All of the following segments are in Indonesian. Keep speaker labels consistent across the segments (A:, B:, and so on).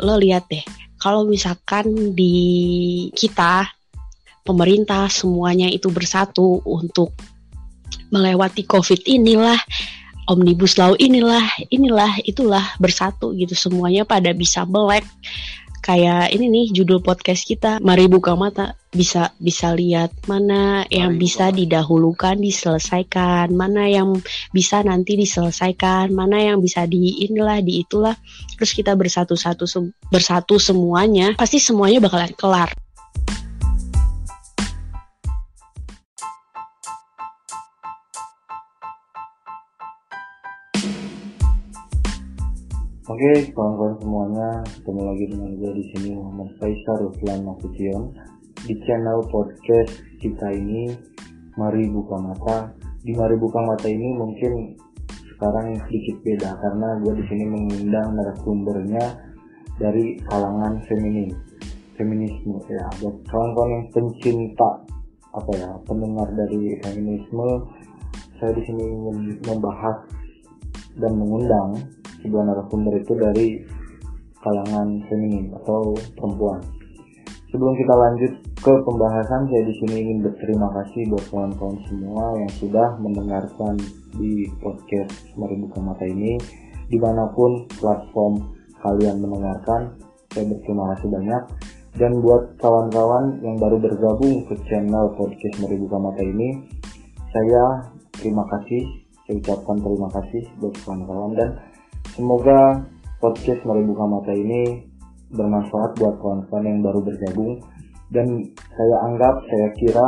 A: lo lihat deh, kalau misalkan di kita pemerintah semuanya itu bersatu untuk melewati COVID inilah, omnibus law inilah, inilah, itulah bersatu gitu semuanya pada bisa melek kayak ini nih judul podcast kita mari buka mata. Bisa bisa lihat mana yang mari bisa didahulukan diselesaikan. Mana yang bisa nanti diselesaikan. Mana yang bisa di inilah di itulah. Terus kita bersatu-satu bersatu semuanya. Pasti semuanya bakalan kelar
B: Oke, kawan-kawan semuanya, ketemu lagi dengan gue di sini Muhammad Faisal Ruslan Nasution di channel podcast kita ini Mari Buka Mata. Di Mari Buka Mata ini mungkin sekarang sedikit beda karena gue di sini mengundang narasumbernya dari kalangan feminin, feminisme ya. Buat kawan-kawan yang pencinta apa ya pendengar dari feminisme, saya di sini ingin membahas dan mengundang sebuah narasumber itu dari kalangan feminin atau perempuan. Sebelum kita lanjut ke pembahasan, saya di sini ingin berterima kasih buat kawan-kawan semua yang sudah mendengarkan di podcast Mari Buka Mata ini. Di mana pun platform kalian mendengarkan, saya berterima kasih banyak. Dan buat kawan-kawan yang baru bergabung ke channel podcast Mari Buka Mata ini, saya terima kasih, saya ucapkan terima kasih buat kawan-kawan dan Semoga podcast Mari Buka Mata ini bermanfaat buat kawan-kawan yang baru bergabung. Dan saya anggap, saya kira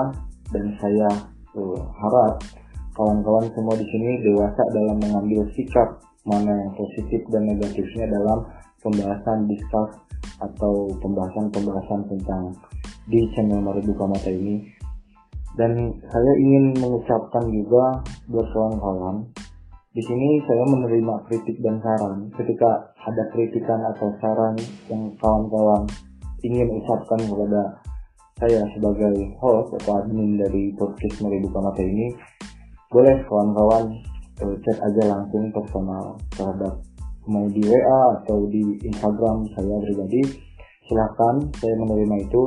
B: dan saya uh, harap kawan-kawan semua di sini dewasa dalam mengambil sikap mana yang positif dan negatifnya dalam pembahasan diskus atau pembahasan-pembahasan tentang di channel Mari Buka Mata ini. Dan saya ingin mengucapkan juga buat kawan-kawan di sini saya menerima kritik dan saran. Ketika ada kritikan atau saran yang kawan-kawan ingin ucapkan kepada saya sebagai host atau admin dari podcast Mari Buka Mata ini, boleh kawan-kawan uh, chat aja langsung personal terhadap mau di WA atau di Instagram saya pribadi. Silahkan, saya menerima itu.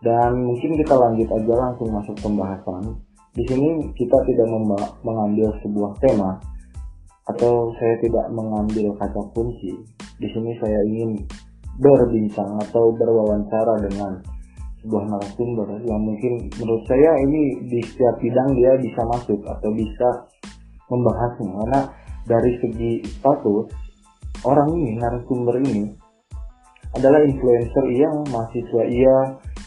B: Dan mungkin kita lanjut aja langsung masuk pembahasan. Di sini kita tidak mengambil sebuah tema, atau saya tidak mengambil kata kunci. Di sini saya ingin berbincang atau berwawancara dengan sebuah narasumber yang mungkin menurut saya ini di setiap bidang dia bisa masuk atau bisa membahasnya karena dari segi status orang ini narasumber ini adalah influencer iya, mahasiswa iya,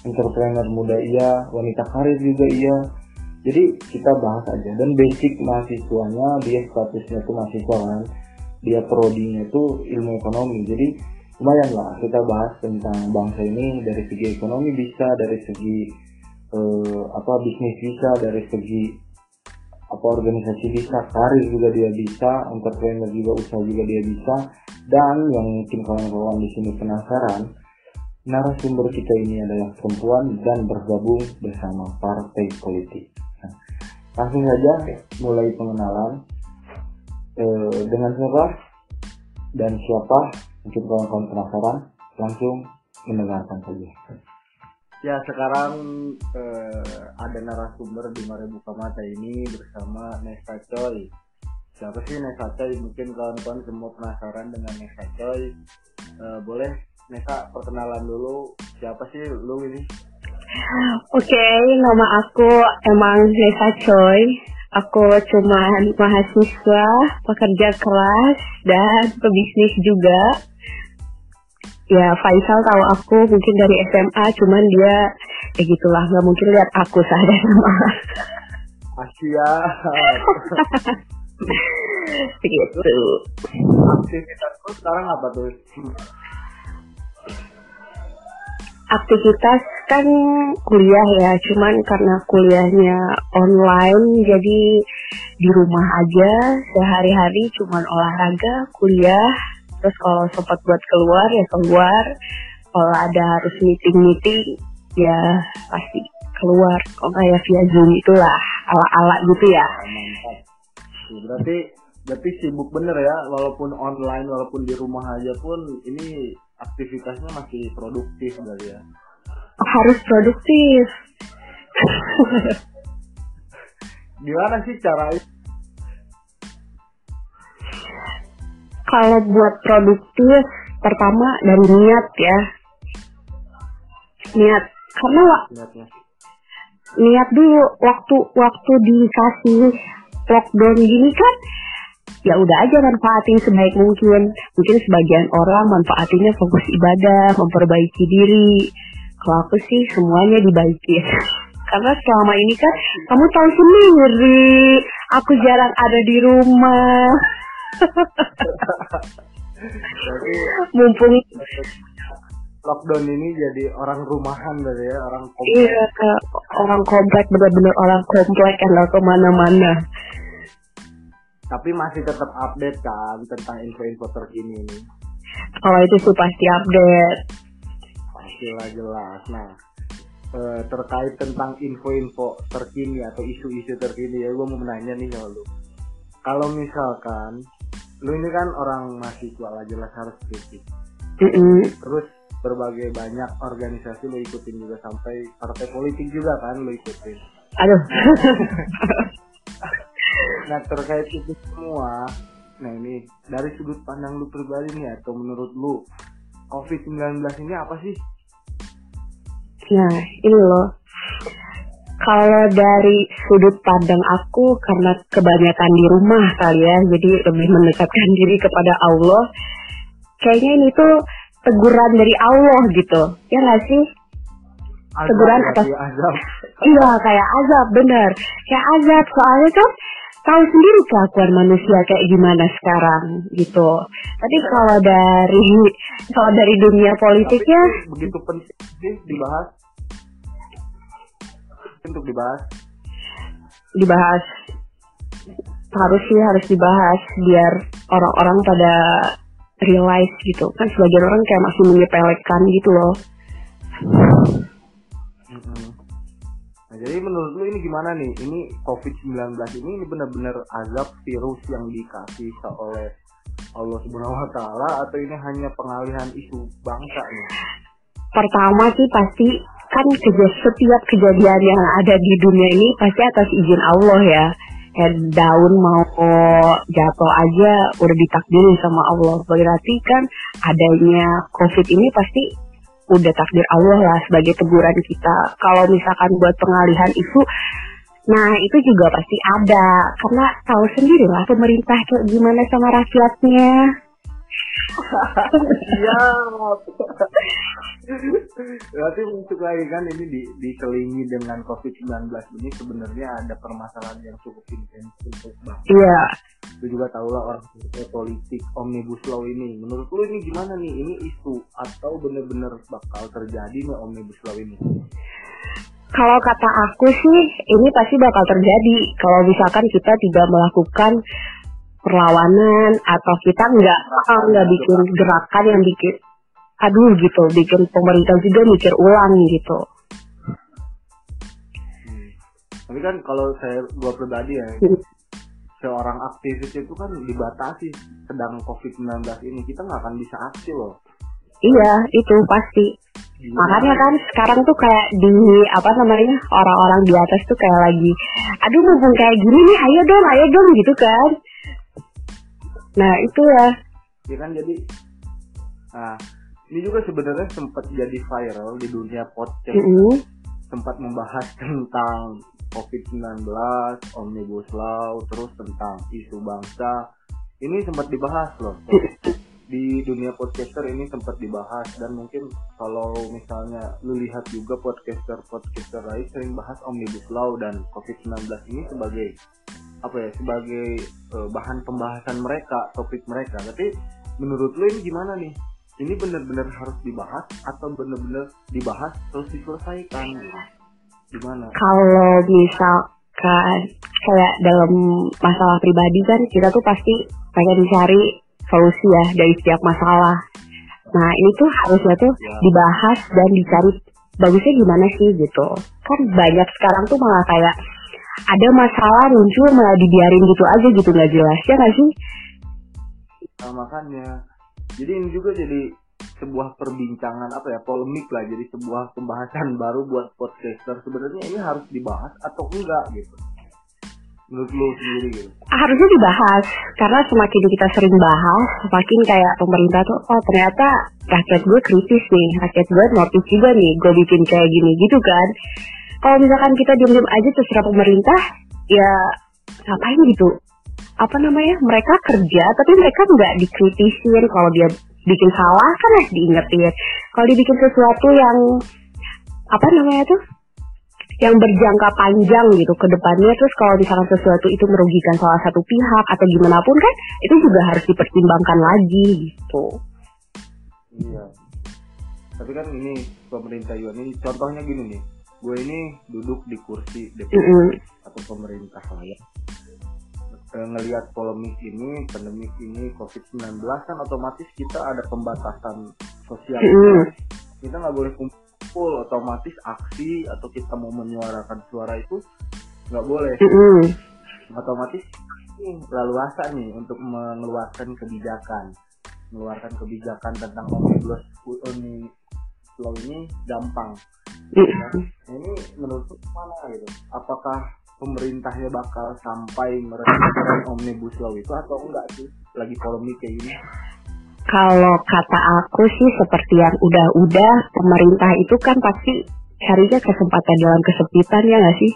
B: entrepreneur muda iya, wanita karir juga iya, jadi kita bahas aja. Dan basic mahasiswanya dia statusnya itu mahasiswa kan. Dia prodinya itu ilmu ekonomi. Jadi lumayan lah kita bahas tentang bangsa ini dari segi ekonomi bisa dari segi eh, apa bisnis bisa dari segi apa organisasi bisa karir juga dia bisa entrepreneur juga usaha juga dia bisa. Dan yang mungkin kawan-kawan di sini penasaran narasumber kita ini adalah perempuan dan bergabung bersama partai politik langsung saja mulai pengenalan. E, dengan siapa dan siapa mungkin kawan-kawan penasaran langsung mendengarkan saja.
C: Ya sekarang e, ada narasumber di Mari Buka Mata ini bersama Nesa Choi. Siapa sih Nesa Choi? Mungkin kawan-kawan semua penasaran dengan Nesa Choi. E, boleh Nesa perkenalan dulu. Siapa sih lu ini
A: Oke, okay, nama aku emang Nesa Choi. Aku cuma mahasiswa, pekerja keras, dan pebisnis juga. Ya, Faisal tahu aku mungkin dari SMA, cuman dia ya gitulah, nggak mungkin lihat aku saja sama.
C: Asia.
A: Begitu.
C: Aktivitasku sekarang apa tuh?
A: Aktivitas kan kuliah ya, cuman karena kuliahnya online jadi di rumah aja sehari-hari cuman olahraga, kuliah, terus kalau sempat buat keluar ya keluar, kalau ada harus meeting-meeting ya pasti keluar, kok kayak via Zoom itulah ala-ala gitu ya.
C: Mantap. Berarti berarti sibuk bener ya, walaupun online, walaupun di rumah aja pun ini
B: aktivitasnya masih produktif kali ya?
A: Harus produktif.
B: Gimana sih caranya
A: kalau buat produktif pertama dari niat ya. Niat. Karena
B: niatnya.
A: niat dulu waktu waktu dikasih lockdown gini kan ya udah aja manfaatin sebaik mungkin. Mungkin sebagian orang manfaatinnya fokus ibadah memperbaiki diri. Kalau aku sih semuanya dibaiki karena selama ini kan kamu tahu sendiri aku jarang ada di rumah.
B: Berarti
A: mumpung
B: lockdown ini jadi orang rumahan berarti ya orang komplek.
A: Iya orang komplek bener-bener orang komplek yang ke mana-mana
B: tapi masih tetap update kan tentang info-info terkini ini.
A: Kalau itu sih pasti update.
B: Pastilah jelas. Nah eh, terkait tentang info-info terkini atau isu-isu terkini ya gue mau menanya nih sama lu. Kalau misalkan lu ini kan orang mahasiswa lah jelas harus kritis.
A: Mm-mm.
B: terus berbagai banyak organisasi lu ikutin juga sampai partai politik juga kan lu ikutin.
A: Aduh
B: nah terkait itu semua nah ini dari sudut pandang lu pribadi nih atau menurut lu COVID-19 ini apa sih?
A: Nah, ini loh. Kalau dari sudut pandang aku karena kebanyakan di rumah kali ya, jadi lebih mendekatkan diri kepada Allah. Kayaknya ini tuh teguran dari Allah gitu. Ya nggak sih?
B: Azab
A: Teguran
B: ya,
A: atas-
B: iya, azab.
A: Iya, kayak azab, bener. Kayak azab, soalnya kan tahu sendiri kelakuan manusia kayak gimana sekarang gitu. Tapi kalau dari kalau dari dunia politiknya,
B: itu begitu penting sih dibahas. Untuk dibahas.
A: Dibahas. Harus sih harus dibahas biar orang-orang pada realize gitu. Kan sebagian orang kayak masih menyepelekan gitu loh.
B: Mm-mm. Nah, jadi menurut lu ini gimana nih? Ini COVID-19 ini ini benar-benar azab virus yang dikasih oleh Allah Subhanahu wa taala atau ini hanya pengalihan isu bangsa nih?
A: pertama sih pasti kan keja- setiap kejadian yang ada di dunia ini pasti atas izin Allah ya kayak daun mau jatuh aja udah ditakdirin sama Allah berarti kan adanya covid ini pasti udah takdir Allah lah sebagai teguran kita. Kalau misalkan buat pengalihan isu nah itu juga pasti ada. Karena tahu sendiri lah pemerintah kayak gimana sama rakyatnya
B: Iya. Berarti untuk lagi kan ini di, diselingi dengan COVID-19 ini sebenarnya ada permasalahan yang cukup intens untuk bangsa.
A: iya
B: Lu juga tahu lah orang politik omnibus law ini. Menurut lu ini gimana nih? Ini isu atau bener-bener bakal terjadi nih omnibus law ini?
A: Kalau kata aku sih, ini pasti bakal terjadi kalau misalkan kita tidak melakukan perlawanan atau kita nggak nggak bikin gerakan yang bikin aduh gitu, bikin pemerintah juga mikir ulang gitu.
B: Hmm. Tapi kan kalau saya gua pribadi ya,
A: Hmm.
B: seorang aktivis itu kan dibatasi sedang COVID-19 ini kita nggak akan bisa aksi loh.
A: Iya, itu pasti.
B: Gimana?
A: Makanya kan sekarang tuh kayak di apa namanya orang-orang di atas tuh kayak lagi, aduh mumpung kayak gini nih, ayo dong, ayo dong gitu kan. Nah itu ya,
B: kan jadi nah ini juga sebenarnya sempat jadi viral di dunia podcast
A: Mm-mm.
B: sempat membahas tentang COVID-19, Omnibus Law, terus tentang isu bangsa. Ini sempat dibahas loh. Di dunia podcaster ini sempat dibahas dan mungkin kalau misalnya lu lihat juga podcaster-podcaster lain sering bahas Omnibus Law dan COVID-19 ini sebagai apa ya sebagai eh, bahan pembahasan mereka, topik mereka. Tapi menurut lu ini gimana nih? Ini benar-benar harus dibahas atau benar-benar dibahas terus diselesaikan? Gimana?
A: kalau misalkan kayak dalam masalah pribadi kan kita tuh pasti pengen cari solusi ya dari setiap masalah. Nah ini tuh harusnya tuh
B: Ya.
A: dibahas dan dicari bagusnya gimana sih gitu. Kan banyak sekarang tuh malah kayak ada masalah muncul malah dibiarin gitu aja gitu nggak jelas ya nggak sih?
B: Nah, makanya. Jadi ini juga jadi sebuah perbincangan apa ya polemik lah. Jadi sebuah pembahasan baru buat podcaster. Sebenarnya ini harus dibahas atau enggak gitu? Menurut lu sendiri gitu?
A: Harusnya dibahas karena semakin kita sering bahas semakin kayak pemerintah tuh oh ternyata rakyat gue kritis nih rakyat gue notice juga nih gue bikin kayak gini gitu kan kalau misalkan kita diam-diam aja terserah pemerintah ya ngapain gitu? Apa namanya? Mereka kerja tapi mereka nggak dikritisin kalau dia bikin salah kan harus diingetin. Kalau dibikin sesuatu yang apa namanya tuh? Yang berjangka panjang gitu ke depannya terus kalau misalkan sesuatu itu merugikan salah satu pihak atau gimana pun kan itu juga harus dipertimbangkan lagi gitu.
B: Iya. Tapi kan ini pemerintah juga ini contohnya gini nih gue ini duduk di kursi DPR mm -hmm. atau pemerintah lah ya. E, ngelihat polemik ini pandemik ini COVID-19 kan otomatis kita ada pembatasan sosial. Mm kita nggak boleh kumpul otomatis aksi atau kita mau menyuarakan suara itu nggak boleh. Mm-hmm. otomatis ini leluasa nih untuk mengeluarkan kebijakan. Mengeluarkan kebijakan tentang omnibus law ini gampang. Mm-hmm. nah, ini menurut mana gitu? Apakah pemerintahnya bakal sampai meresmikan omnibus law itu atau enggak sih? Lagi polemik kayak gini.
A: Kalau kata aku sih seperti yang udah-udah pemerintah itu kan pasti carinya kesempatan dalam kesempitan ya nggak sih?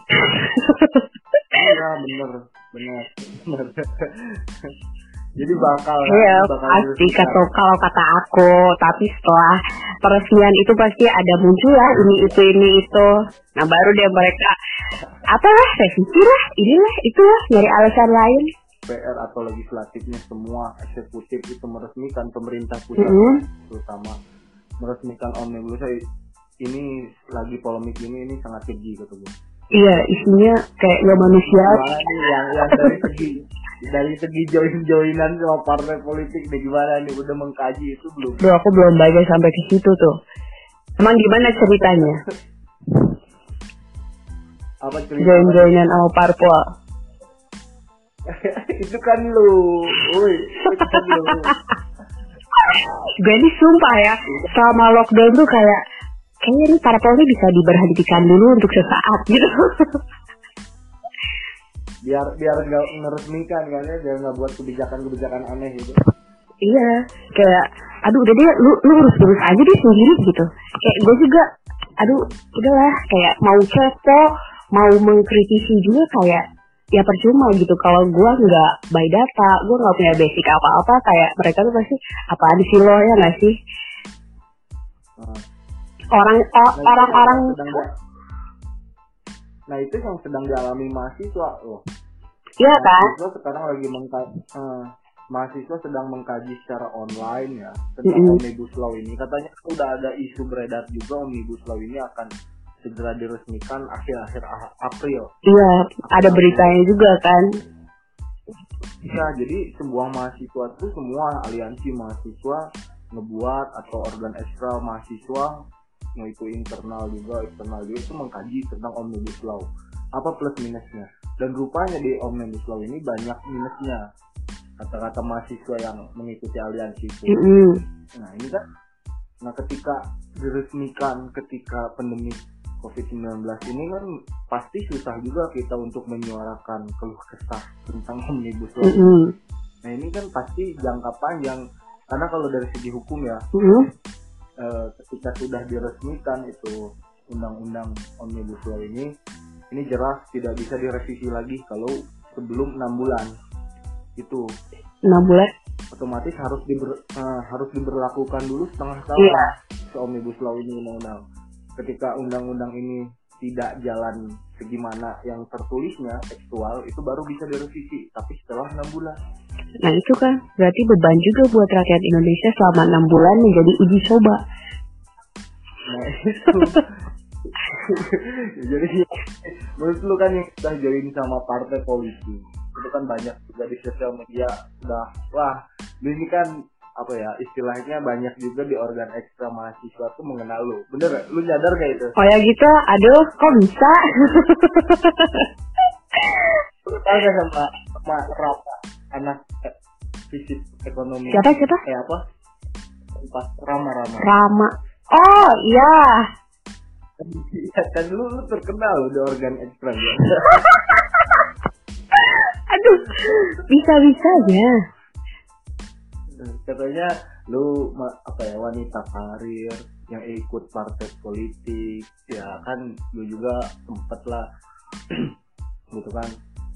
B: Iya bener. Bener. Bener. Jadi bakal
A: Iya bakal pasti kata kalau kata aku tapi setelah peresmian itu pasti ada muncul lah ini itu ini itu. Nah baru deh mereka apa lah revisi lah inilah itu lah nyari alasan lain.
B: DPR atau legislatifnya semua eksekutif itu meresmikan pemerintah pusat mm -hmm. terutama meresmikan omnibus ini lagi polemik ini ini sangat keji kata gue.
A: Iya isinya kayak nggak manusia.
B: yang yang dari segi dari segi join joinan sama partai politik nih gimana nih udah mengkaji itu belum?
A: Bro aku belum baca sampai ke situ tuh. Emang gimana ceritanya?
B: Apa cerita?
A: Join joinan sama parpol
B: itu kan lu woi itu kan lu
A: gue ini sumpah ya selama lockdown tuh kayak kayaknya ini para polri bisa diberhentikan dulu untuk sesaat gitu
B: biar biar nggak meresmikan kan ya biar nggak buat kebijakan-kebijakan aneh gitu.
A: Iya kayak aduh udah deh lu lu urus urus aja deh sendiri gitu. Kayak gue juga aduh udahlah kayak mau kepo mau mengkritisi juga kayak ya percuma gitu. Kalau gue nggak by data gue nggak punya basic apa-apa kayak mereka tuh pasti apaan sih lo ya nggak sih? Hmm. orang nah, orang-orang
B: nah itu yang sedang dialami mahasiswa loh
A: iya kan
B: mahasiswa sekarang lagi mengkaji uh, mahasiswa sedang mengkaji secara online ya tentang mm -hmm. omnibus law ini katanya udah ada isu beredar juga omnibus law ini akan segera diresmikan akhir-akhir April.
A: Iya, ada beritanya juga kan.
B: Iya, jadi sebuah mahasiswa itu semua aliansi mahasiswa ngebuat atau organ ekstra mahasiswa mau itu internal juga eksternal juga itu mengkaji tentang omnibus law apa plus minusnya dan rupanya di omnibus law ini banyak minusnya kata-kata mahasiswa yang mengikuti aliansi itu mm -hmm. nah ini kan nah ketika diresmikan ketika pandemi COVID-19 ini kan pasti susah juga kita untuk menyuarakan keluh kesah tentang omnibus law. Mm -hmm. Nah ini kan pasti jangka panjang karena kalau dari segi hukum ya, mm -hmm. Eh, ketika sudah diresmikan itu undang-undang omnibus law ini, ini jelas tidak bisa direvisi lagi kalau sebelum enam bulan itu.
A: Enam bulan?
B: Otomatis harus diber, uh, harus diberlakukan dulu setengah tahun yeah. omnibus law ini undang-undang ketika undang-undang ini tidak jalan segimana yang tertulisnya tekstual itu baru bisa direvisi tapi setelah enam bulan
A: nah itu kan berarti beban juga buat rakyat Indonesia selama enam bulan menjadi uji coba.
B: Nah itu. Jadi menurut lu kan yang sudah join sama partai politik itu kan banyak juga di sosial media udah wah ini kan apa ya istilahnya banyak juga di organ ekstra mahasiswa tuh mengenal lu. Bener lu nyadar kayak itu?
A: Oh ya gitu? Aduh kok bisa?
B: Lu gak sama sama Rapa anak fisik ekonomi
A: siapa siapa
B: kayak apa pas Rama Rama
A: Rama. Oh iya.
B: Iya kan lu, lu terkenal di organ ekstran ya.
A: Aduh, bisa-bisa aja.
B: Katanya lu apa ya wanita karir yang ikut partai politik ya kan lu juga sempet lah gitu kan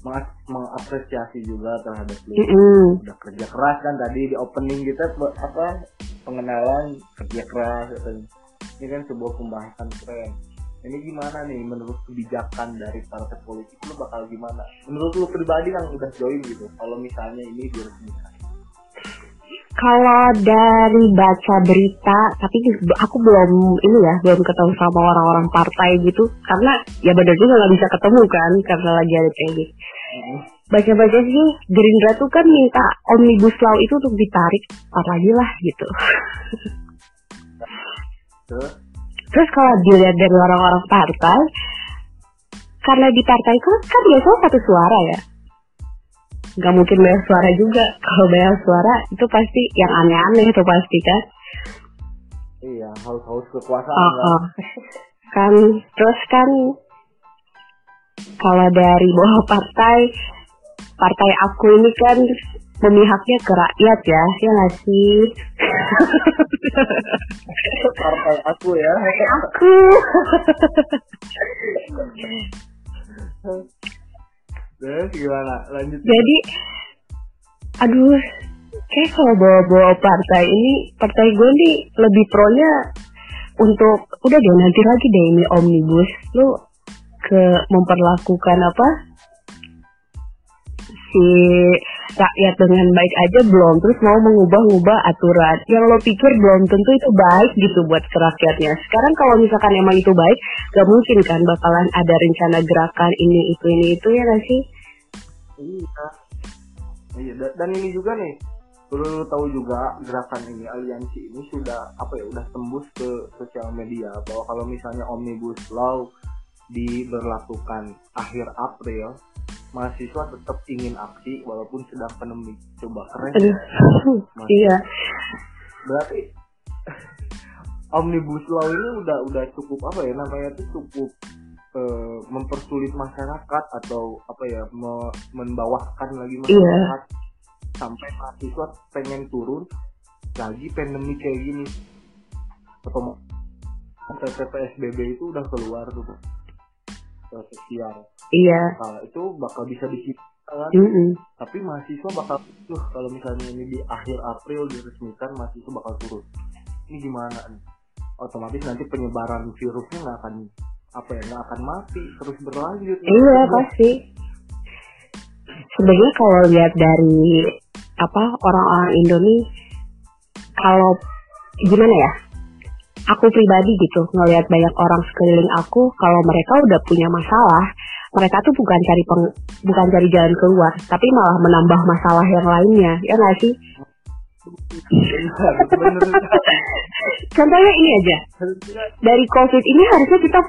B: mengas- mengapresiasi juga terhadap lu
A: Mm-mm.
B: udah kerja keras kan tadi di opening kita apa pengenalan kerja keras katanya. ini kan sebuah pembahasan keren ini gimana nih menurut kebijakan dari partai politik lu bakal gimana menurut lu pribadi yang udah join gitu kalau misalnya ini diresmikan
A: Kalau dari baca berita, tapi aku belum ini ya, belum ketemu sama orang-orang partai gitu, karena ya benar juga nggak bisa ketemu kan, karena lagi ada kayak gitu. Baca-baca sih, Gerindra tuh kan minta omnibus law itu untuk ditarik, apa lagi lah gitu.
B: terus
A: Terus kalau dilihat dari orang-orang partai, karena di partai itu kan biasanya satu suara ya. Nggak mungkin banyak suara juga. Kalau banyak suara itu pasti yang aneh-aneh itu pasti kan.
B: iya haus-haus kekuasaan
A: Oh,
B: kan?
A: oh. Kan terus kan kalau dari bawah partai, partai aku ini kan memihaknya ke rakyat ya, ya nggak sih?
B: partai aku ya
A: Aku.
B: terus gimana lanjut
A: Jadi, aduh, kayak kalau bawa-bawa partai ini, partai gue nih lebih pro-nya untuk, udah deh nanti lagi deh ini omnibus, lu ke memperlakukan apa? Si rakyat dengan baik aja belum. Terus mau mengubah-ubah aturan. Yang lo pikir belum tentu itu baik gitu buat rakyatnya. Sekarang kalau misalkan emang itu baik gak mungkin kan bakalan ada rencana gerakan ini itu ini itu ya gak sih?
B: Iya. Iya da- dan ini juga nih perlu lu tahu juga gerakan ini aliansi ini sudah apa ya udah tembus ke sosial media. Bahwa kalau misalnya omnibus law diberlakukan akhir April mahasiswa tetap ingin aksi walaupun sedang pandemi. Coba keren
A: Aduh,
B: ya.
A: iya.
B: Berarti omnibus law ini udah udah cukup apa ya? Namanya itu cukup eh, mempersulit masyarakat atau apa ya? Me- membawahkan lagi masyarakat. Sampai mahasiswa pengen turun lagi pandemi kayak gini. Atau PSBB itu udah keluar tuh ke sosial.
A: Iya.
B: Nah, itu bakal bisa diciptakan.
A: Mm-mm.
B: tapi mahasiswa bakal tuh kalau misalnya ini di akhir April diresmikan mahasiswa bakal turun. Ini gimana nih? Otomatis nanti penyebaran virusnya nggak akan apa ya nggak akan mati terus berlanjut.
A: Iya pasti. Sebenarnya kalau lihat dari apa orang-orang Indomie, kalau gimana ya? Aku pribadi gitu ngelihat banyak orang sekeliling aku kalau mereka udah punya masalah, mereka tuh bukan cari peng, bukan cari jalan keluar, tapi malah menambah masalah yang lainnya, ya nggak sih? Contohnya ini aja, dari COVID ini harusnya kita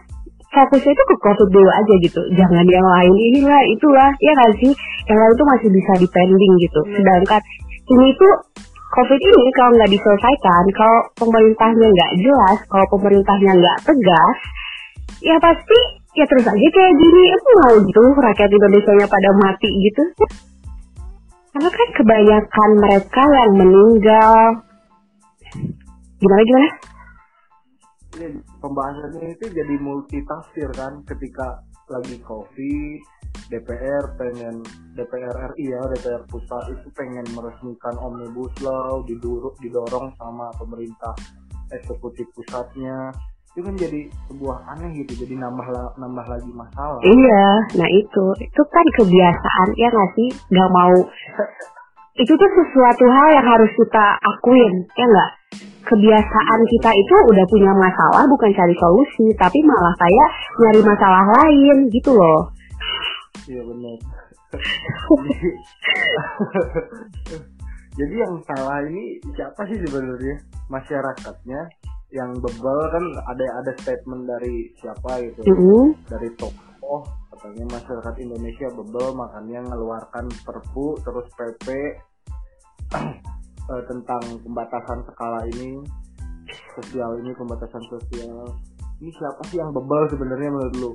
A: fokusnya itu ke COVID dulu aja gitu. Jangan yang lain inilah itulah ya nggak sih. Yang lain tuh masih bisa dipending gitu. Sedangkan ini tuh COVID ini kalau nggak diselesaikan, kalau pemerintahnya nggak jelas, kalau pemerintahnya nggak tegas, ya pasti ya terus aja kayak gini. Emang mau gitu rakyat Indonesia nya pada mati gitu? Karena kan kebanyakan mereka yang meninggal. Gimana gimana?
B: ini pembahasannya itu jadi multitafsir kan ketika lagi covid DPR pengen DPR RI ya DPR pusat itu pengen meresmikan omnibus law didorong didorong sama pemerintah eksekutif pusatnya itu kan jadi sebuah aneh gitu jadi nambah nambah lagi masalah
A: Iya, nah itu, itu kan kebiasaan ya nggak sih, nggak mau. Itu tuh sesuatu hal yang harus kita akuin, ya nggak? Kebiasaan kita itu udah punya masalah, bukan cari solusi, tapi malah kayak nyari masalah lain gitu loh.
B: Iya benar. Jadi yang salah ini siapa sih sebenarnya? Masyarakatnya yang bebel kan ada ada statement dari siapa gitu.
A: Mm-mm.
B: dari tokoh katanya masyarakat Indonesia bebel makanya ngeluarkan perpu terus PP uh, tentang pembatasan skala ini sosial ini pembatasan sosial. Ini siapa sih yang bebal sebenarnya menurut lu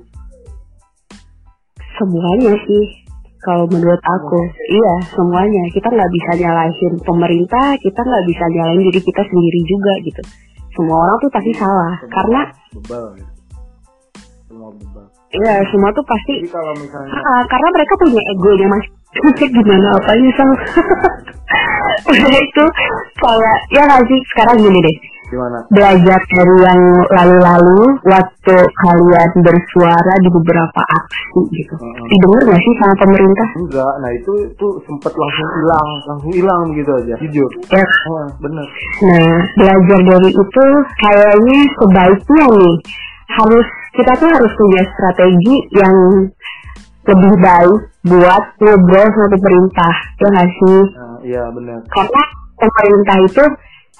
A: semuanya sih kalau menurut aku. Iya semuanya. Kita nggak bisa nyalahin pemerintah kita nggak bisa nyalahin diri kita sendiri juga gitu. Semua orang tuh pasti salah semua karena
B: bebal gitu. semua bebal.
A: Iya semua tuh pasti
B: Jadi kalau misalnya
A: ah, karena mereka punya egonya mas gimana apanya sama itu kayak ya nggak sih? Sekarang gini deh
B: Gimana?
A: Belajar dari yang lalu-lalu waktu kalian bersuara di beberapa aksi gitu. Mm -hmm. Didengar gak sih sama pemerintah?
B: Enggak, nah itu itu sempat langsung hilang, langsung hilang gitu aja, jujur.
A: Ya.
B: Oh, bener.
A: Nah, belajar dari itu kayaknya sebaiknya nih harus kita tuh harus punya strategi yang lebih baik buat ngobrol sama pemerintah, ya nggak sih?
B: Nah, iya benar.
A: Karena pemerintah itu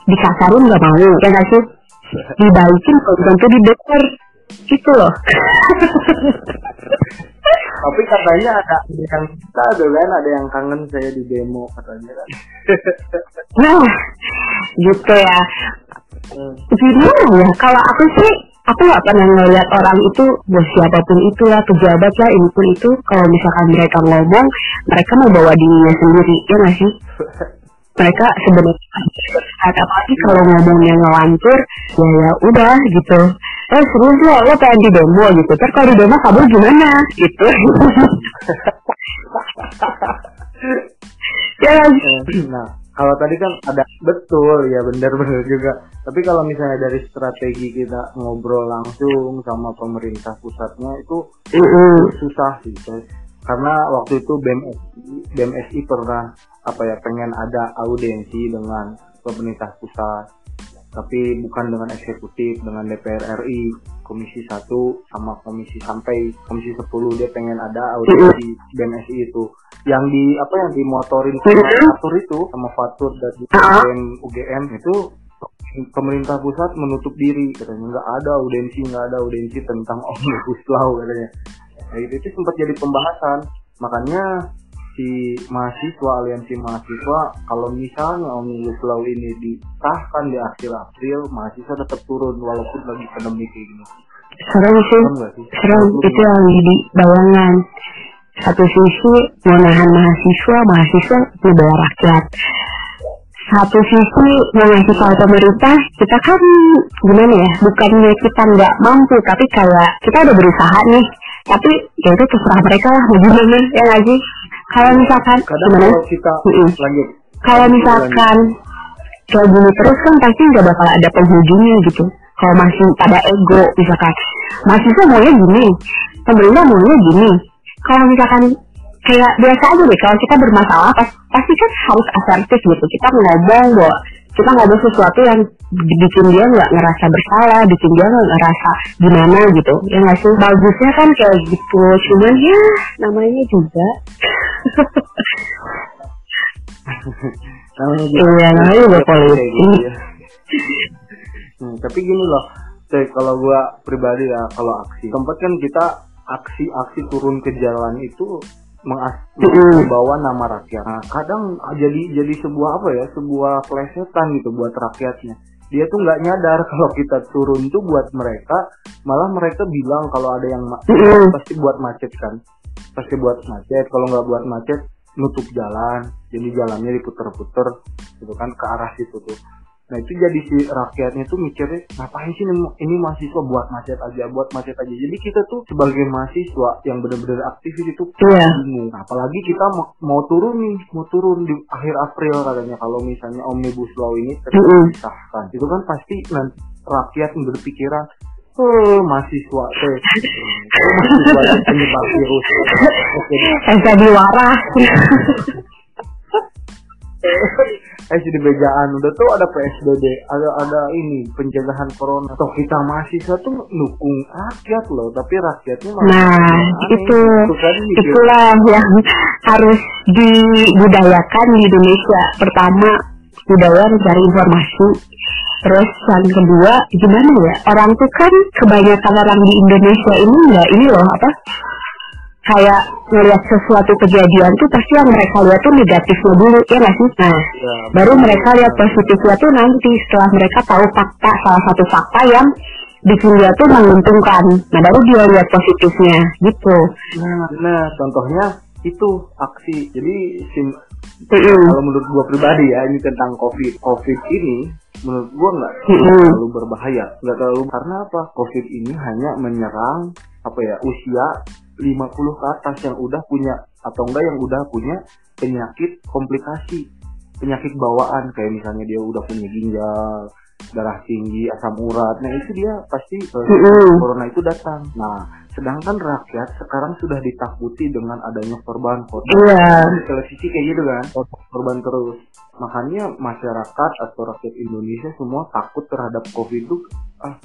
A: dikasarin nggak mau ya nggak sih? Dibalikin belum tentu didengar gitu loh.
B: Tapi katanya ada yang kita ada kan ada yang kangen saya di demo katanya kan.
A: Nah gitu ya. Hmm. gimana ya? Kalau aku sih aku nggak pernah ngeliat orang itu bos siapa pun itu lah pejabat lah ini pun itu. Kalau misalkan mereka ngomong mereka mau bawa dirinya sendiri ya nggak sih? Mereka sebenarnya apa lagi kalau ngomongnya ngelantur ya ya udah gitu. Eh serius lo lo pengen di demo gitu. Terus kalau di demo kabur gimana? Gitu.
B: Ya nah kalau tadi kan ada betul ya benar-benar juga. Tapi kalau misalnya dari strategi kita ngobrol langsung sama pemerintah pusatnya itu -hmm. susah sih karena waktu itu BMSI BMSI pernah apa ya pengen ada audiensi dengan pemerintah pusat. Tapi bukan dengan eksekutif dengan DPR RI komisi 1 sama komisi sampai komisi 10 dia pengen ada audiensi BMSI itu. Yang di apa yang dimotorin sama Fatur itu sama Fatur dari UGM UGM itu pemerintah pusat menutup diri katanya. Nggak ada audiensi nggak ada audiensi tentang omnibus law katanya. Nah, itu, itu sempat jadi pembahasan. Makanya si mahasiswa aliansi mahasiswa kalau misalnya omnibus law ini disahkan di akhir April mahasiswa tetap turun walaupun lagi pandemi kayak gini.
A: Serem sih. Serem itu yang di bayangan. Satu sisi mau nahan mahasiswa mahasiswa bawah rakyat. Satu sisi mau ngasih tahu pemerintah kita kan gimana ya bukannya kita nggak mampu tapi kayak kita udah berusaha nih. Tapi ya itu terserah mereka lah gimana ya lagi kalau misalkan
B: Kadang gimana? kalau kita mm lanjut.
A: Kalau misalkan kayak gini terus kan pasti nggak bakal ada penghujungnya gitu. Kalau masih pada ego misalkan. Mahasiswa maunya gini pemerintah maunya gini. Kalau misalkan kayak biasa aja deh kalau kita bermasalah pas, pasti kan harus asertif gitu. Kita ngomong bahwa kita ngomong sesuatu yang bikin dia nggak ngerasa bersalah, bikin dia nggak ngerasa gimana gitu. Ya nggak sih? Bagusnya kan kayak gitu. Cuman ya namanya juga.
B: namanya
A: juga. Iya, namanya juga politik. Gitu ya.
B: hmm, tapi gini loh, kalau gua pribadi ya, kalau aksi. Tempat kan kita aksi-aksi turun ke jalan itu membawa nama rakyat. Nah, kadang jadi jadi sebuah apa ya, sebuah plesetan gitu buat rakyatnya. Dia tuh nggak nyadar kalau kita turun tuh buat mereka, malah mereka bilang kalau ada yang pasti buat macet kan, pasti buat macet. Kalau nggak buat macet, nutup jalan, jadi jalannya diputer-puter, gitu kan ke arah situ tuh. Nah itu jadi si rakyatnya tuh mikirnya ngapain sih ini, ini mahasiswa buat macet aja, buat macet aja. Jadi kita tuh sebagai mahasiswa yang benar-benar aktif itu
A: yeah.
B: bingung. Nah, apalagi kita mau, mau turun nih, mau turun di akhir April katanya kalau misalnya omnibus law ini disahkan. Itu kan pasti nanti rakyat berpikiran Oh, mahasiswa teh. Oh, mahasiswa penyebab virus.
A: Jadi waras.
B: eh jadi bejaan. Udah tuh ada PSBB ada ada ini pencegahan corona. Toh kita mahasiswa tuh dukung rakyat loh tapi rakyatnya
A: nah itu itu kan itulah yang harus dibudayakan di Indonesia. Pertama budaya mencari informasi. Terus yang kedua gimana ya? Orang tuh kan kebanyakan orang di Indonesia ini enggak ini loh apa kayak ngeliat sesuatu kejadian tuh pasti yang mereka lihat tuh negatifnya dulu ya nggak sih? Nah ya, baru mereka lihat positifnya tuh nanti setelah mereka tahu fakta salah satu fakta yang bikin dia tuh menguntungkan. Nah baru dia lihat positifnya gitu.
B: Nah, nah contohnya itu aksi. Jadi sim mm -hmm. kalau menurut gua pribadi ya ini tentang covid. Covid ini menurut gua nggak mm -hmm. terlalu berbahaya. Nggak terlalu karena apa? Covid ini hanya menyerang apa ya usia 50 ke atas yang udah punya atau enggak yang udah punya penyakit komplikasi penyakit bawaan kayak misalnya dia udah punya ginjal darah tinggi asam urat nah itu dia pasti uh, corona itu datang. Nah sedangkan rakyat sekarang sudah ditakuti dengan adanya korban korban yeah. di televisi kayak gitu kan korban terus. Makanya masyarakat atau rakyat Indonesia semua takut terhadap covid itu ah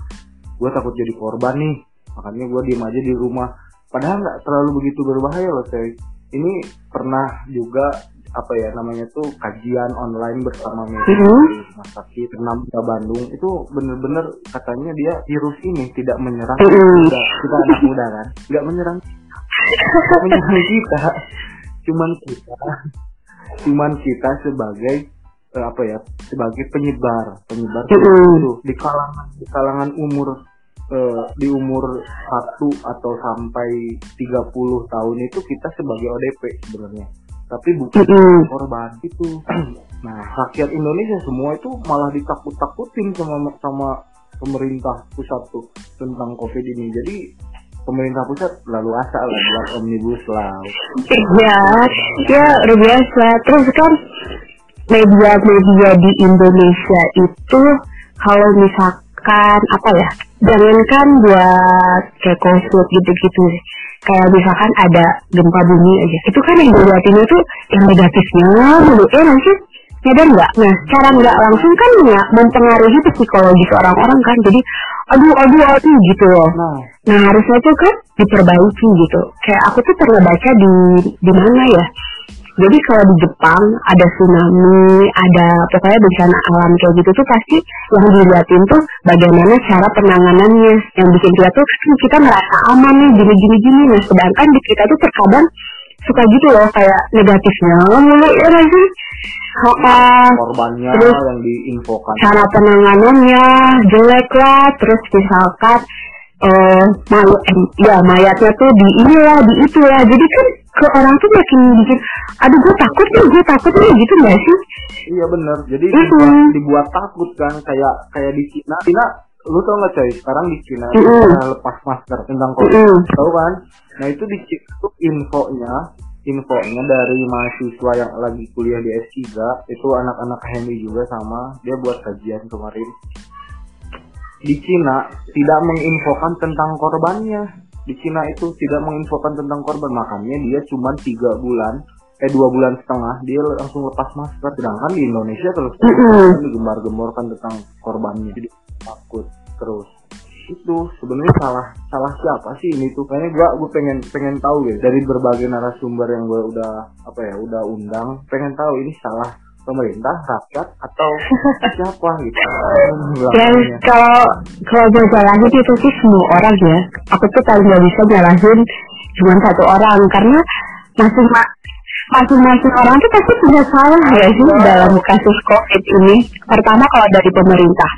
B: gue takut jadi korban nih makanya gue diem aja di rumah padahal nggak terlalu begitu berbahaya loh saya ini pernah juga apa ya namanya tuh kajian online bersama medis mm -hmm. rumah sakit enam di Bandung. Itu bener-bener katanya dia virus ini tidak menyerang mm -hmm. kita, kita anak muda kan? Nggak menyerang nggak menyerang kita. Cuman kita cuman kita sebagai eh, apa ya sebagai penyebar. Penyebar mm -hmm. itu di kalangan di kalangan umur uh, di umur satu atau sampai 30 tahun itu kita sebagai ODP sebenarnya. Tapi bukan mm-hmm. korban itu nah rakyat Indonesia semua itu malah ditakut-takutin sama sama pemerintah pusat tuh tentang covid ini. Jadi pemerintah pusat lalu asal lah buat omnibus law.
A: Ya ya luar biasa. Terus kan media-media di Indonesia itu kalau misalkan apa ya jangankan buat kayak konflik gitu-gitu. Kayak misalkan ada gempa bumi aja. Itu kan yang dilihatin itu yang negatifnya dulu. Ya nanti nyadar nggak? Nah cara nggak langsung kan ya mempengaruhi psikologi orang-orang kan. Jadi aduh aduh aduh gitu loh. Nah, nah harusnya tuh kan diperbaiki gitu. Kayak aku tuh pernah baca di di mana ya jadi kalau di Jepang ada tsunami, ada pokoknya bencana alam kayak gitu tuh pasti yang dilihatin tuh bagaimana cara penanganannya. Yang bikin kita tuh kita merasa aman nih gini-gini gini. Nah sedangkan di kita tuh terkadang suka gitu loh kayak negatifnya mulu ya sih?
B: Uh, korbannya terus yang diinfokan
A: cara penanganannya jelek lah terus misalkan uh, mayat ya mayatnya tuh di inilah di itu ya jadi kan ke orang tuh makin bikin aduh gue takut nih gue takut nih gitu gak sih?
B: Iya bener. Jadi mm -hmm. dibuat, dibuat takut kan kayak kayak di Cina. Cina lu tau gak coy? Sekarang di Cina mm -hmm. lepas masker tentang covid. Mm -hmm. tau kan? Nah itu di Cina itu infonya infonya dari mahasiswa yang lagi kuliah di S3 itu anak-anak Henry juga sama dia buat kajian kemarin. Di Cina tidak menginfokan tentang korbannya di Cina itu tidak menginfokan tentang korban. Makanya dia cuma tiga bulan eh dua bulan setengah dia langsung lepas masker. Sedangkan di Indonesia terus kan digembar-gemborkan tentang korbannya. Jadi takut terus. Itu sebenarnya salah salah siapa sih ini tuh? Kayaknya gua gue pengen pengen tahu ya. Dari berbagai narasumber yang gue udah apa ya udah undang pengen tahu ini salah pemerintah, rakyat atau siapa gitu.
A: Dan kalau kalau gue jalanin itu sih semua orang ya. Aku tuh paling nggak bisa jalanin cuma satu orang karena masing masing-masing orang tuh pasti punya salah ya sih dalam kasus COVID ini. Pertama kalau dari pemerintah,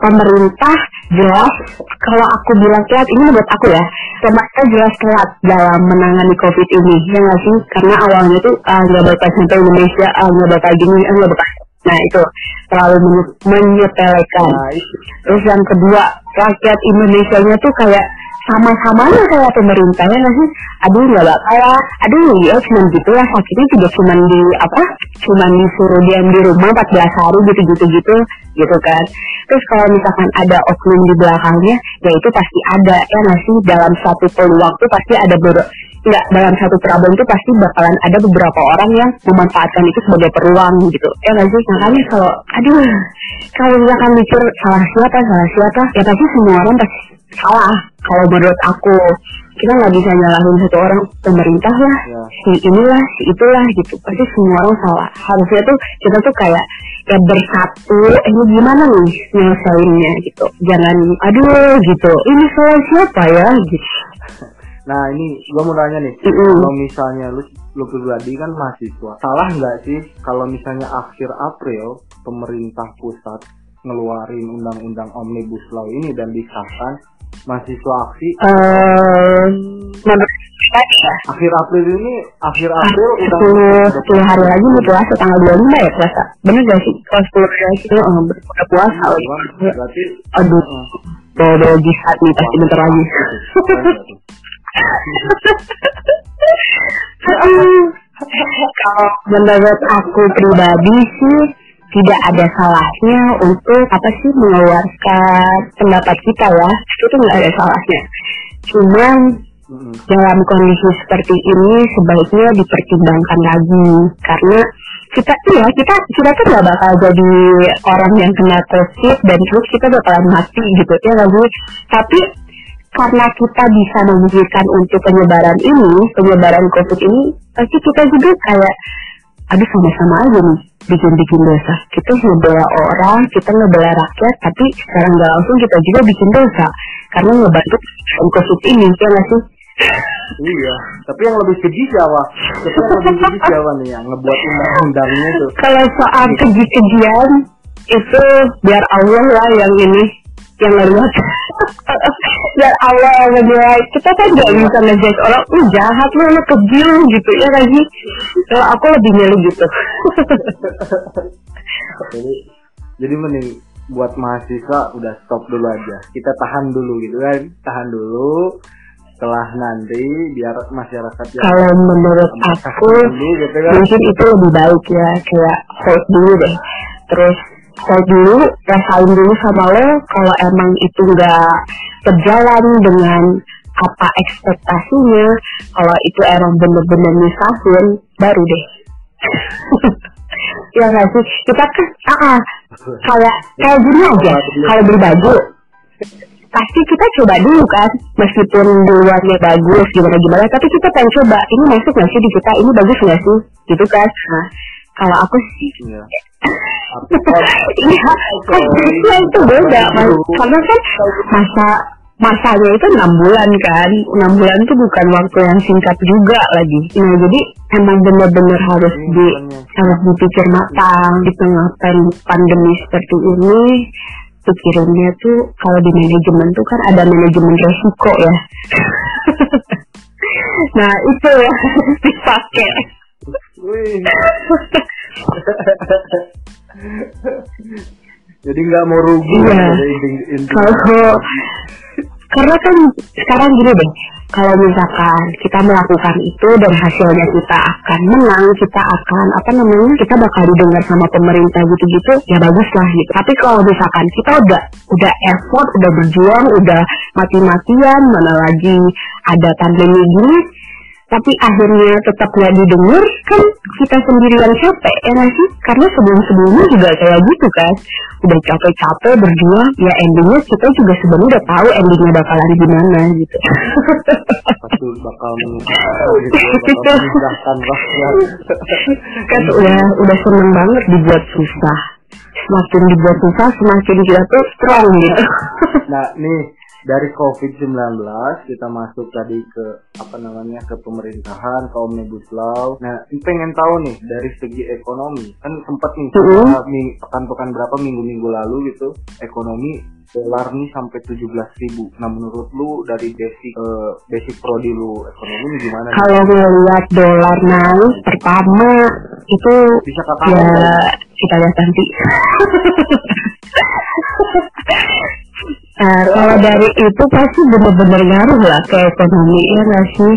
A: pemerintah jelas kalau aku bilang telat ini buat aku ya pemerintah jelas telat dalam menangani covid ini ya nggak sih? Karena awalnya tuh ah, nggak uh, bakal sampai Indonesia ah, nggak bakal gini ah, nggak bakal nah itu terlalu menyepelekan. Nah, terus yang kedua rakyat Indonesia nya tuh kayak sama-sama kayak pemerintah ya sih? Aduh nggak bakal lah. Aduh ya cuma gitu lah. Sakitnya juga cuma di apa cuma disuruh diam di rumah 14 hari gitu gitu gitu gitu kan. Terus kalau misalkan ada oknum di belakangnya ya itu pasti ada ya nggak dalam satu peluang tuh pasti ada ber nggak dalam satu problem itu pasti bakalan ada beberapa orang yang memanfaatkan itu sebagai peluang gitu. Ya nggak sih? Makanya kalau aduh kalau misalkan mikir salah siapa salah siapa ya pasti semua orang pasti salah kalau menurut aku. Kita nggak bisa nyalahin satu orang pemerintah lah ya. si inilah si itulah gitu. Pasti semua orang salah. Harusnya tuh kita tuh kayak ya bersatu eh, ini gimana nih nyelesainnya? gitu. Jangan aduh gitu. Ini salah siapa ya? gitu.
B: Nah ini gue mau nanya nih,
A: Mm-mm.
B: kalau misalnya lu lu pribadi kan mahasiswa, salah nggak sih kalau misalnya akhir April pemerintah pusat ngeluarin undang-undang omnibus law ini dan disahkan mahasiswa aksi
A: ya,
B: akhir April ini akhir April udah
A: sepuluh sepuluh hari lagi mau puasa tanggal 25 ya puasa. Bener gak sih? Kalau sepuluh hari lagi itu eh, udah puasa lagi.
B: berarti
A: Aduh,
B: eh,
A: udah udah jihad nih pasti bentar lagi. Kalau menurut aku pribadi sih tidak ada salahnya untuk apa sih mengeluarkan pendapat kita ya. Itu nggak ada salahnya. Cuman dalam kondisi seperti ini sebaiknya dipertimbangkan lagi. Karena kita iya kita kita tuh nggak bakal jadi orang yang kena covid dan terus kita bakalan mati gitu ya nggak sih tapi karena kita bisa memikirkan untuk penyebaran ini penyebaran covid ini pasti kita juga kayak aduh sama-sama aja nih bikin-bikin dosa kita ngebela orang kita ngebela rakyat tapi sekarang nggak langsung kita juga bikin dosa karena ngebantu covid ini ya nggak sih
B: Iya, tapi yang lebih keji siapa? Tapi yang lebih keji siapa nih yang ngebuat undang-undangnya tuh?
A: kalau soal keji-kejian itu biar Allah lah yang ini yang ngeliat biar Allah menilai kita kan nggak bisa ngejudge orang uh jahat lu lu keji lu gitu ya lagi kalau aku lebih milih gitu
B: Jadi, jadi mending buat mahasiswa udah stop dulu aja. Kita tahan dulu gitu kan, tahan dulu. Setelah nanti biar masyarakat yang
A: kalau menurut aku
B: dulu gitu kan.
A: mungkin itu lebih baik ya kayak hold dulu deh terus hold dulu rasain dulu sama lo kalau emang itu nggak berjalan dengan apa ekspektasinya kalau itu emang bener-bener nyusahin baru deh. Ya nggak sih? Kita kan ah, ah, kayak kayak gini aja. Kalau beli baju pasti kita coba dulu kan meskipun luarnya bagus gimana gimana tapi kita pengen coba ini masuk nggak sih di kita? Ini bagus nggak sih? Gitu kan. Nah kalau aku sih
B: Iya.
A: Iya konteksnya itu beda Mas. karena kan masa masanya itu enam bulan kan. Enam bulan itu bukan waktu yang singkat juga lagi. Nah jadi emang bener-bener harus di harus dipikir matang di tengah pan- pandemi seperti ini. Pikirannya tuh kalau di manajemen tuh kan ada manajemen resiko ya. Nah itu ya dipakai
B: Wih. Jadi nggak mau rugi
A: Iya.
B: ya,
A: kalau karena kan sekarang gini deh kalau misalkan kita melakukan itu dan hasilnya kita akan menang kita akan apa namanya kita bakal didengar sama pemerintah gitu-gitu ya bagus lah gitu tapi kalau misalkan kita udah udah effort udah berjuang udah mati-matian mana lagi ada pandemi gini tapi akhirnya tetap nggak didengar kan kita sendiri yang capek ya nggak sih? Karena sebelum-sebelumnya juga kayak gitu kan. Udah capek-capek berjuang ya endingnya kita juga sebenarnya udah tahu endingnya bakalan gimana gitu.
B: Pasti bakal menyusahkan gitu ya, bakal menyusahkan rakyat.
A: kan udah udah seneng banget dibuat susah. Semakin dibuat susah semakin kita tuh strong gitu.
B: Nah, nih dari COVID-19 kita masuk tadi ke apa namanya ke pemerintahan, ke omnibus law. Nah, pengen tahu nih dari segi ekonomi. Kan sempat nih uh, ming- pekan-pekan berapa minggu-minggu lalu gitu, ekonomi dolar nih sampai 17.000 ribu. Nah, menurut lu dari basic eh, basic prodi lu ekonomi gimana?
A: kalau ngeliat dolar naik pertama itu
B: Bisa kakak
A: ya kita lihat nanti Nah, kalau dari itu pasti benar-benar ngaruh lah ke ekonomi ya nggak sih.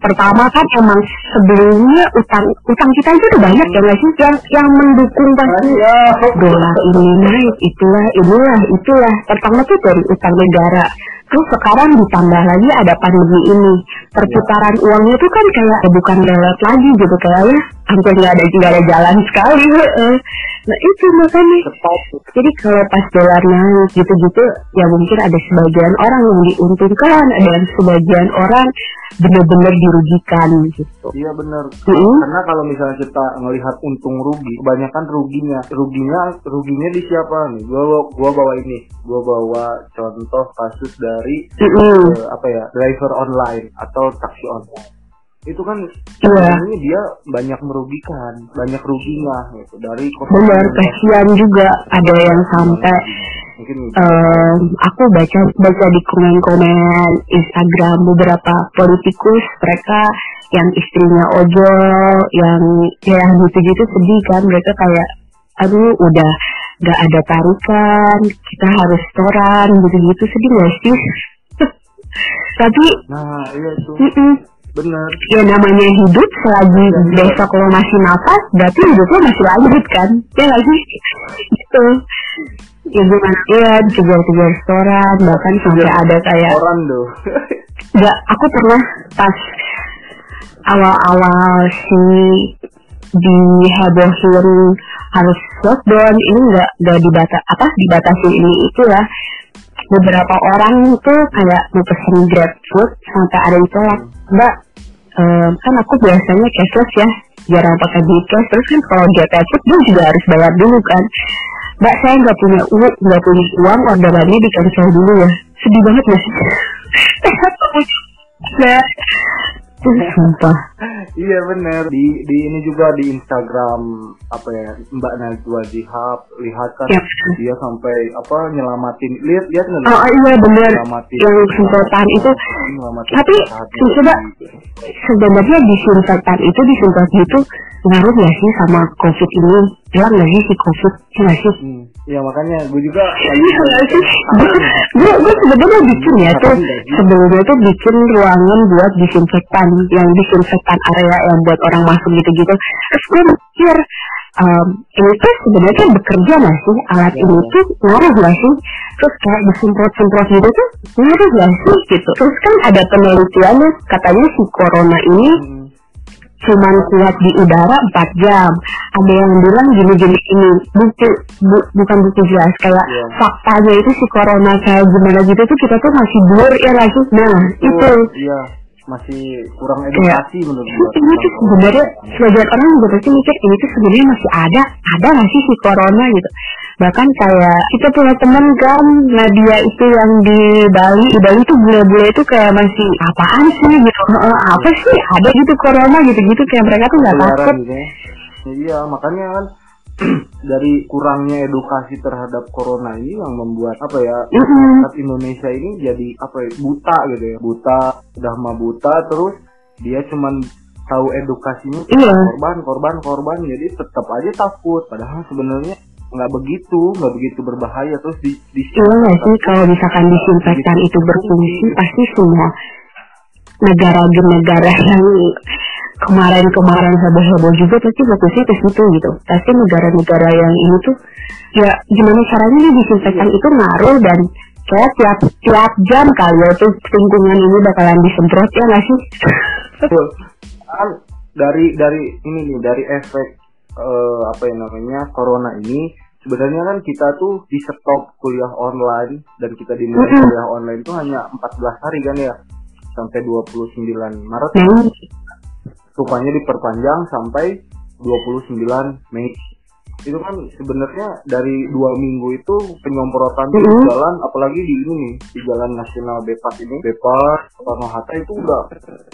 A: Pertama kan emang sebelumnya utang utang kita itu udah banyak ya nggak sih? Yang yang mendukung pasti dolar ini naik itulah inilah itulah. Pertama tuh dari utang negara terus sekarang ditambah lagi ada pandemi ini. Perputaran uangnya itu kan kayak bukan lelet lagi gitu kayaknya hampir nggak ada nggak ada jalan sekali. Nah itu makanya. Jadi kalau pas dolar naik gitu-gitu ya mungkin ada sebagian orang yang diuntungkan ada yang sebagian orang benar-benar dirugikan gitu.
B: Iya benar.
A: Mm.
B: Karena kalau misalnya kita ngelihat untung rugi, kebanyakan ruginya, ruginya, ruginya di siapa nih? Gua gua bawa ini, gua bawa contoh kasus dari
A: Mm-mm.
B: eh, apa ya driver online atau taksi online. Itu kan
A: Iya.
B: sebenarnya dia banyak merugikan, banyak ruginya gitu dari
A: benar kasihan juga ada yang sampai
B: mungkin
A: em, aku baca baca di komen-komen Instagram beberapa politikus mereka yang istrinya ojol yang ya gitu-gitu sedih kan mereka kayak aduh udah gak ada tarikan kita harus setoran gitu-gitu. Sedih gak sih? Tapi
B: nah iya itu
A: mm-mm,
B: benar.
A: Ya namanya hidup selagi besok lo masih nafas berarti hidup lo masih lanjut kan? Ya nggak sih? Gitu. Ya gimana? Ya kejar-kejar restoran bahkan sampai ada kayak
B: orang tuh
A: nggak aku pernah pas awal-awal si dihebohin harus lockdown ini nggak nggak dibatas apa dibatasi. Ini itu ya beberapa orang itu kayak mau pesen grab food sampai ada yang tolak. Mbak em, kan aku biasanya cashless ya jarang pakai duit cash. Terus kan kalau dia food dia juga harus bayar dulu kan. Mbak saya nggak punya uang nggak punya uang orderannya di cancel dulu ya. Sedih banget gak sih sumpah.
B: Iya bener. Di di ini juga di Instagram apa ya Mbak Najwa Zihab lihat kan
A: Yap.
B: dia sampai apa nyelamatin lihat lihat nggak
A: oh iya bener.
B: Nyelamatin.
A: Yang semprotan itu.
B: Nyelamatin
A: tapi coba sebenarnya disinfektan itu disemprot gitu ngaruh nggak sih sama covid ini? Hilang nggak sih si covid? Iya nggak sih?
B: Hmm, ya makanya gue juga
A: Iya nggak sih? gue gue sebenarnya bikin ya tuh sebelumnya tuh bikin ruangan buat disinfektan yang disinfektan area yang buat orang masuk gitu-gitu. Terus gue mikir em, ini tuh sebenarnya bekerja nggak sih? Alat ini tuh ngaruh nggak sih? Terus kayak disemprot-semprot gitu tuh ngaruh nggak sih? Gitu. Terus kan ada penelitiannya katanya si corona ini
B: Hmm,
A: cuman kuat di udara 4 jam. Ada yang bilang gini-gini ini bukti bu- bukan bukti jelas kayak
B: Iya.
A: faktanya itu si corona kayak gimana gitu tuh kita tuh masih blur ya sih? Nah itu
B: iya masih kurang edukasi menurut gue
A: ini tuh sebenarnya sebagian orang juga pasti mikir ini tuh sebenarnya masih ada ada nggak sih si corona gitu bahkan kayak kita punya teman kan Nadia itu yang di Bali. Di Bali tuh bule-bule itu kayak masih apaan sih? gitu. "Eh, apa sih? Ada gitu corona gitu-gitu. Kayak mereka tuh nggak takut.
B: gitu ya. Ya, iya makanya kan dari kurangnya edukasi terhadap corona ini yang membuat apa ya masyarakat Indonesia ini jadi apa ya buta gitu ya. Buta udah mah buta terus dia cuman tahu edukasinya
A: Iya.
B: korban korban korban. Jadi tetap aja takut. Padahal sebenarnya nggak begitu nggak begitu berbahaya. Terus di, di
A: Iya nggak sih? Kalau misalkan disinfektan itu berfungsi pasti semua negara-negara yang kemarin-kemarin heboh-heboh juga pasti fokusnya ke situ gitu. Pasti negara-negara yang ini tuh ya gimana caranya nih disinfektan itu ngaruh dan kayak tiap tiap jam kali ya tuh lingkungan ini bakalan disemprot ya nggak sih?
B: Kan dari dari ini nih dari efek eh, apa yang namanya corona ini sebenarnya kan kita tuh di stop kuliah online dan kita dimulai kuliah online itu hanya 14 hari kan ya sampai 29 Maret.
A: Nah,
B: rupanya diperpanjang sampai 29 Mei itu kan sebenarnya dari dua minggu itu penyemprotan tuh di
A: Mhm.
B: jalan apalagi di ini nih di jalan nasional Bebas ini. Bebas. Soekarno Hatta itu udah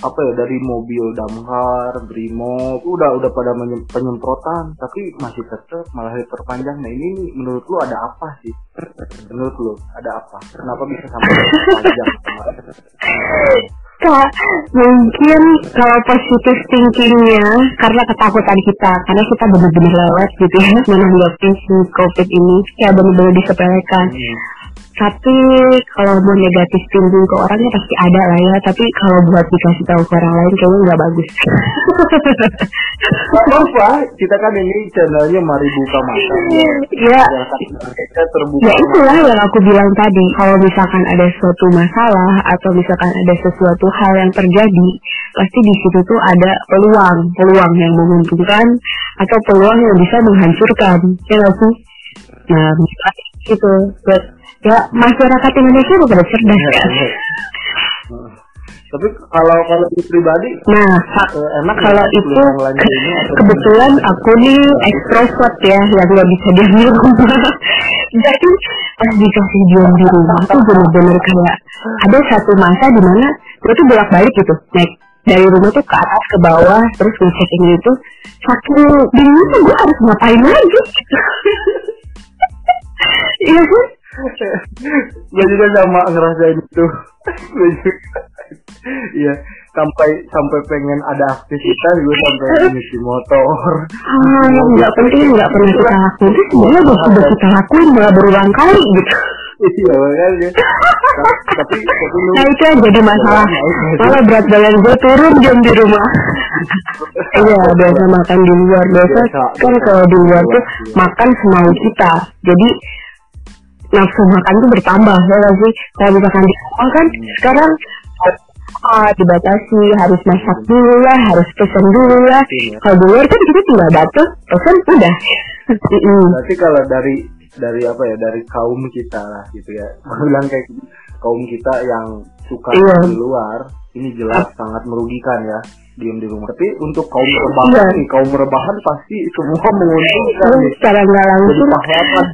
B: apa ya dari mobil damkar brimo itu udah udah pada penyemprotan. Tapi masih tetap malah diperpanjang. Nah ini nih, menurut lu ada apa sih? Menurut lu ada apa? Kenapa bisa sampai kemarin
A: Kak, mungkin kalau positif thinkingnya karena ketakutan kita, karena kita benar-benar lewat gitu ya menanggapi si COVID ini, ya benar-benar disepelekan.
B: Hmm.
A: Tapi kalau mau negatif thinking ke orangnya pasti ada lah ya. Tapi kalau buat dikasih tahu ke orang lain kayaknya nggak bagus.
B: Apa kita kan ini channelnya mari buka mata.
A: Ya.
B: Kita terbuka
A: ya itulah yang aku bilang tadi. Kalau misalkan ada suatu masalah atau misalkan ada sesuatu hal yang terjadi pasti di situ tuh ada peluang. Peluang yang menguntungkan atau peluang yang bisa menghancurkan. Ya nggak sih? Nah gitu. Buat ya masyarakat Indonesia pada cerdas
B: Iya,
A: kan
B: iya. tapi kalau kalau di pribadi
A: nah
B: eh, enak
A: kalau
B: ya,
A: itu
B: lanjut ini
A: kebetulan aku nih ekstrovert ya yang nggak bisa diam di rumah. Jadi pas dikasih diam di rumah tuh bener-bener kayak ada satu masa di mana gue tuh bolak balik gitu naik dari rumah tuh ke atas ke bawah terus ngecek ini itu saking bingung tuh gue harus ngapain lagi? Iya kan
B: gue juga sama ngerasain itu. Iya sampai sampai pengen ada aktivitas gue sampai ngisi motor.
A: Yang nggak penting nggak pernah kita lakuin. Itu sebenarnya udah sudah kita lakuin malah berulang kali gitu.
B: Iya makanya. Tapi tapi lu
A: Nah itu yang jadi masalah. Malah berat badan gue turun jam di rumah. Iya biasa makan di luar. Biasa kan kalau di luar tuh makan semau kita. Jadi nafsu makan tuh bertambah ya nggak sih? Kalau misalkan di rumah kan sekarang ah, dibatasi harus masak dulu lah harus pesen dulu lah kalau di luar kan kita tinggal datang pesen udah. Mm-mm.
B: berarti kalau dari dari apa ya dari kaum kita lah gitu ya. Bilang kayak kaum kita yang suka
A: Iya.
B: di luar ini jelas sangat merugikan ya diem di rumah. Tapi untuk kaum rebahan
A: Iya.
B: nih kaum rebahan pasti semua menguntungkan nih.
A: secara nggak langsung
B: pahlawan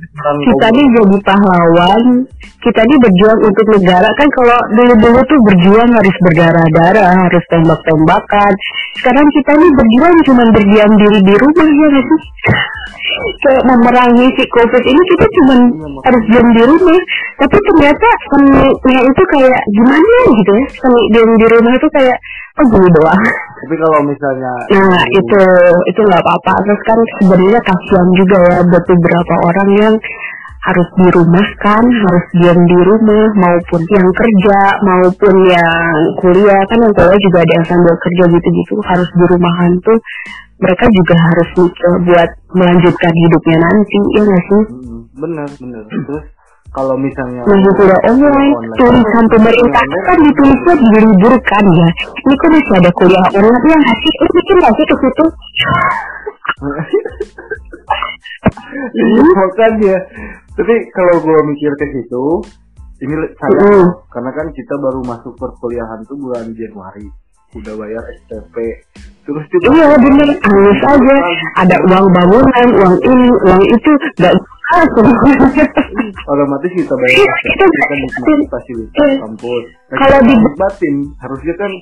A: kita
B: kaum
A: nih jadi pahlawan kita nih berjuang untuk negara. Kan kalau dulu dulu tuh berjuang harus berdarah-darah harus tembak-tembakan. Sekarang kita nih berjuang cuma berdiam diri di rumah ya nggak sih? Kayak memerangi si covid ini kita cuma harus diam di rumah. Tapi ternyata seninya itu kayak gimana gitu ya? Seni diam di rumah itu kayak oh gini doang.
B: Tapi kalau misalnya
A: Nah itu itu nggak apa-apa. Terus kan sebenarnya kasihan juga ya buat beberapa orang yang harus di rumah kan, harus diam di rumah maupun yang kerja maupun yang kuliah. Kan yang kuliah juga ada yang sambil kerja gitu-gitu harus di rumahan tuh. Mereka juga harus mikir buat melanjutkan hidupnya nanti ya nggak sih?
B: Bener bener terus kalau misalnya
A: kuliah online, tulisan pemerintah kan ditulisnya diliburkan ya. Ini kok masih ada kuliah online yang ngasih, lu mikir nggak sih ke situ?
B: Iya, makanya tapi kalau gue mikir ke situ ini saya
A: Mm.
B: karena kan kita baru masuk perkuliahan tuh bulan Januari udah bayar SPP terus kita
A: Iya bener, halus aja. Ada uang bangunan, uang ini, uang itu, nggak
B: otomatis kita bayar
A: Iya, kita
B: nikmati fasilitas
A: Iya.
B: kampus nah,
A: Kalau
B: kita
A: di-
B: nikmatin harusnya kan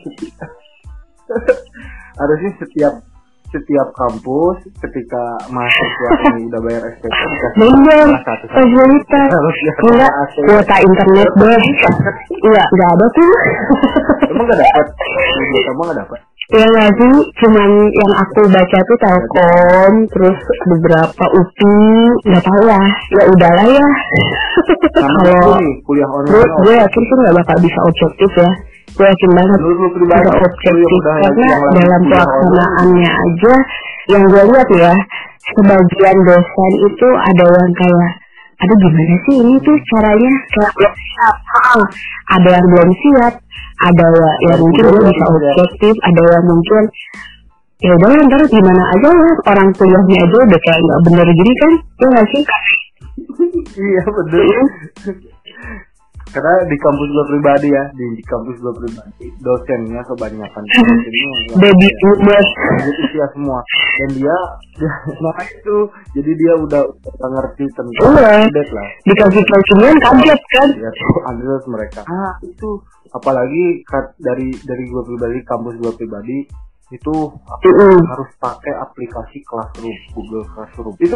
B: harusnya setiap setiap kampus ketika mahasiswa ini udah bayar SPP
A: Bener, fasilitas. Enggak,
B: AC.
A: kuota internet deh. Iya, nggak ada tuh.
B: Emang gak dapet emang gak dapet
A: Ya nggak sih, cuman yang aku baca tuh Telkom, terus beberapa UPI, nggak tahu lah. Ya udahlah ya. Kalau
B: kuliah online
A: gue yakin sih nggak bakal bisa objektif ya. Gue yakin banget.
B: kuliah
A: objektif karena dalam pelaksanaannya aja yang gue lihat ya sebagian dosen itu ada yang kayak aduh gimana sih ini tuh caranya kayak belum siap ada yang belum siap ada ya, yang mungkin gue bisa objektif ada yang mungkin ya udah ntar gimana aja lah orang kuliahnya aja udah kayak nggak bener gini kan. Ya nggak sih?
B: Iya bener karena di kampus gue pribadi ya di, di kampus gue pribadi dosennya kebanyakan dosennya
A: baby boomer
B: jadi usia semua. Dan dia, dia nah itu jadi dia udah, udah ngerti tentang
A: Iya.
B: update lah.
A: Dikasih coachingnya kaget kan?
B: Ya tuh ada mereka. Ah itu apalagi kat- dari dari gue pribadi kampus gue pribadi itu harus pakai aplikasi Classroom Google Classroom. Itu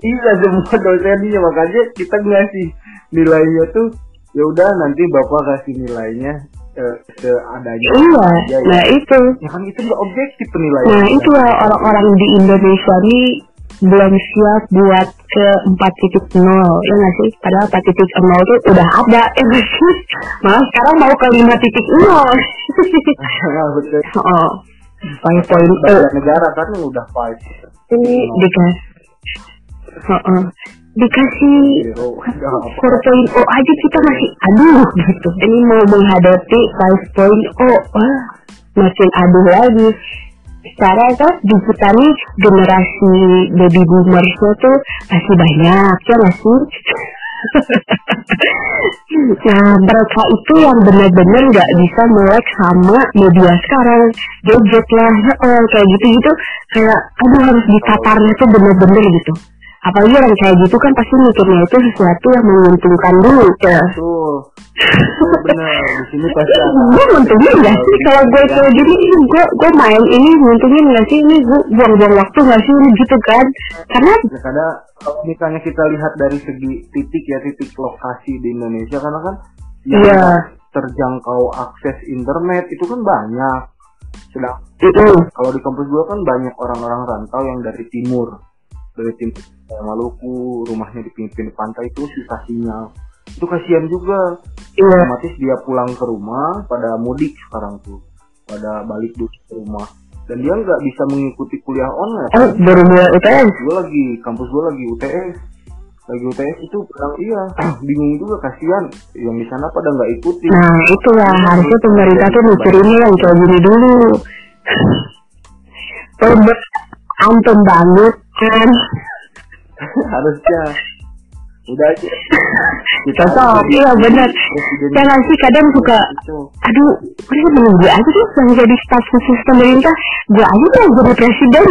B: iya semua dosennya makanya kita ngasih nilainya tuh ya udah nanti bapak kasih nilainya eh, seadanya.
A: Iya
B: aja ya.
A: nah itu.
B: Ya kan itu nggak objektif penilaian
A: Nah itulah orang-orang di Indonesia nih belum siap buat ke 4.0 ya nggak sih? Padahal 4.0 itu udah ada ya nggak sih? Malah sekarang mau ke 5.0 oh 5.0
B: negara kan udah 5
A: ini dikasih oh, oh. Dikasih 4.0 aja kita masih aduh gitu. Ini mau menghadapi 5.0 wah makin aduh lagi. Secara kan di kita nih generasi baby boomers tuh masih banyak ya masih nah mereka itu yang benar-benar nggak bisa melek sama media sekarang. Gadget lah oh, kayak gitu gitu kayak aduh harus ditatarnya tuh bener-bener gitu apalagi orang kayak gitu kan pasti mikirnya itu sesuatu yang menguntungkan dulu.
B: Ya. Betul. benar. Di sini pasti
A: gue nguntungin nggak sih kalau gue kayak gini? Gue gue main ini nguntungin nggak sih? Ini gue buang-buang waktu nggak sih? Ini gitu kan? Karena
B: ya, karena kalau misalnya kita lihat dari segi titik ya titik lokasi di Indonesia karena kan
A: yang yeah.
B: terjangkau akses internet itu kan banyak. Sedang
A: itu
B: kalau di kampus gue kan banyak orang-orang rantau yang dari timur dari tim Maluku rumahnya di pinggir pantai itu susah sinyal. Itu kasihan juga.
A: Iya.
B: otomatis dia pulang ke rumah pada mudik sekarang tuh. Pada balik dulu ke rumah. Dan dia nggak bisa mengikuti kuliah online.
A: Oh baru mulai UTS
B: gue lagi kampus gue lagi UTS lagi UTS itu bilang iya bingung juga kasihan. Yang di sana pada nggak ikuti.
A: Nah itulah. Ya, harusnya pemerintah tuh mikirinnya yang kayak gini dulu. Antum banget kan?
B: Harusnya. Udah aja.
A: Kita cocok iya benar. Ya sih kadang suka aduh udah menunggu aja sih? Yang jadi staf khusus pemerintah gue aja tuh jadi presiden.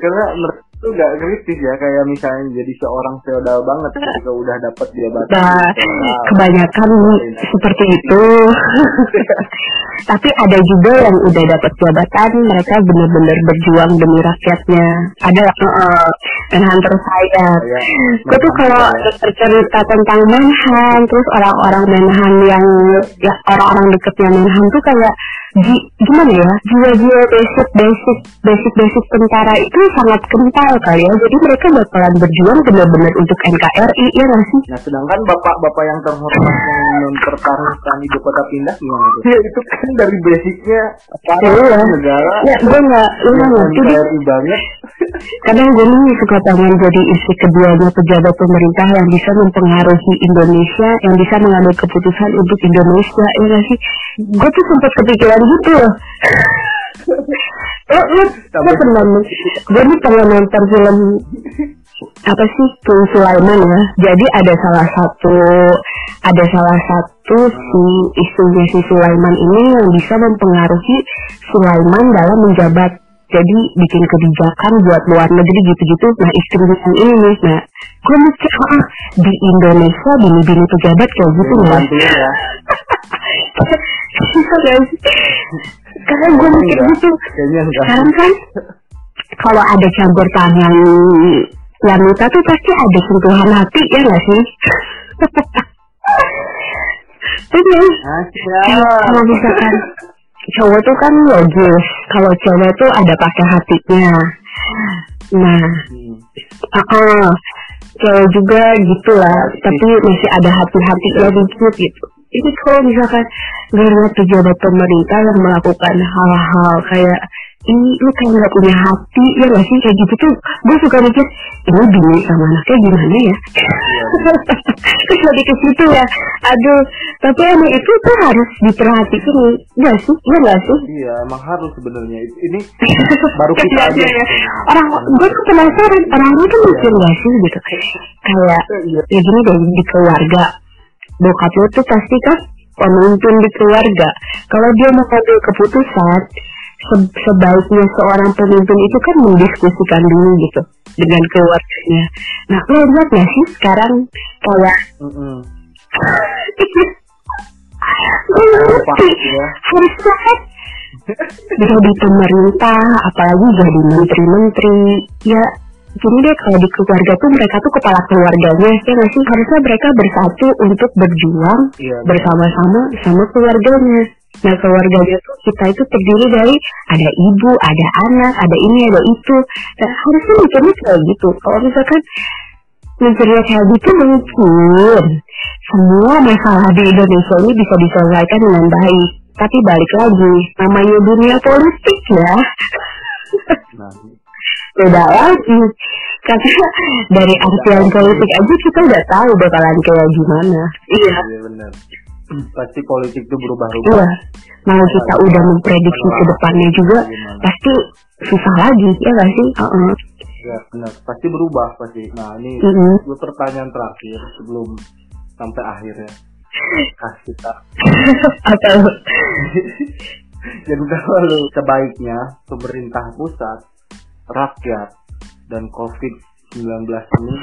B: Karena mereka tuh gak kritis ya kayak misalnya jadi seorang feodal banget ketika udah dapat jabatan
A: nah, kebanyakan seperti itu. Tapi ada juga yang udah dapat jabatan mereka benar-benar berjuang demi rakyatnya. Ada uh, Menhan terus saya. Itu tuh kalau bercerita tentang Menhan terus orang-orang Menhan yang ya orang-orang deketnya Menhan tuh kayak gimana ya? Jiwa-jiwa basic basic basic basic tentara itu sangat kental kali ya jadi mereka bakalan berjuang benar-benar untuk NKRI ya nggak sih?
B: Nah sedangkan bapak-bapak yang terhormat yang mempertaruhkan ibu kota pindah gimana tuh ya, itu kan dari basicnya para ya, negara.
A: Ya gue nggak nggak ngerti
B: NKRI banget.
A: Kadang gue nih suka pengen jadi istri keduanya pejabat pemerintah yang bisa mempengaruhi Indonesia yang bisa mengambil keputusan untuk Indonesia ya nggak sih? Gue tuh sempat kepikiran gitu loh lo lo lo pernah gue nih pernah nonton film apa sih? King Sulaiman ya. Jadi ada salah satu ada salah satu si istrinya si Sulaiman ini yang bisa mempengaruhi Sulaiman dalam menjabat jadi bikin kebijakan buat luar negeri gitu-gitu. Nah istrinya yang ini nih nah gue mikir ah di Indonesia bini-bini pejabat kayak gitu ya. Karena gue mikir gitu. Sekarang kan kalau ada campur tangan wanita tuh pasti ada sentuhan hati ya gak sih? Terus kalau misalkan cowok tuh kan logis. Kalau cewek tuh ada pakai hatinya. Nah uh -uh, cewek juga gitulah tapi masih ada hati-hatinya dikit gitu ini kalau misalkan ngeliat pejabat pemerintah yang melakukan hal-hal kayak ini lu kayak nggak punya hati ya gak sih? Kayak gitu tuh gue suka mikir ini bingung sama anaknya gimana ya? Terus lebih ke situ ya aduh tapi emang itu tuh harus diperhatikan gak sih? Ya gak sih?
B: Iya emang harus sebenarnya. Ini baru kita aja. ya.
A: orang gue tuh penasaran orang-orang tuh mikir gak sih gitu? Kayak iya. ya gini deh di keluarga bokap lo tuh pasti kan pemimpin di keluarga. Kalau dia mau ambil keputusan, se sebaiknya seorang pemimpin itu kan mendiskusikan dulu gitu dengan keluarganya. Nah, lo lihat gak sih sekarang kayak mm -hmm. harusnya kan jadi pemerintah, apalagi jadi menteri-menteri, ya gini deh kalau di keluarga tuh mereka tuh kepala keluarganya ya nggak sih? Harusnya mereka bersatu untuk berjuang
B: Iya.
A: bersama-sama sama keluarganya. Nah keluarganya tuh kita itu terdiri dari ada ibu ada anak ada ini ada itu. Nah, harusnya mikirnya kayak gitu. Kalau misalkan mikirnya kayak gitu mungkin semua masalah di Indonesia ini bisa diselesaikan dengan baik. Tapi balik lagi namanya dunia politik ya.
B: Nah,
A: beda lagi karena dari artian politik aja kita udah tahu bakalan kayak gimana iya
B: iya benar. Pasti politik itu berubah-ubah.
A: iya mau kita udah memprediksi ke depannya juga
B: Gimana?
A: pasti susah lagi ya gak sih Heeh.
B: Ya benar, pasti berubah pasti. Nah ini gue pertanyaan terakhir sebelum sampai akhir ya. Kasih kita.
A: atau
B: Jadi kalau sebaiknya pemerintah pusat, rakyat, dan COVID-19 ini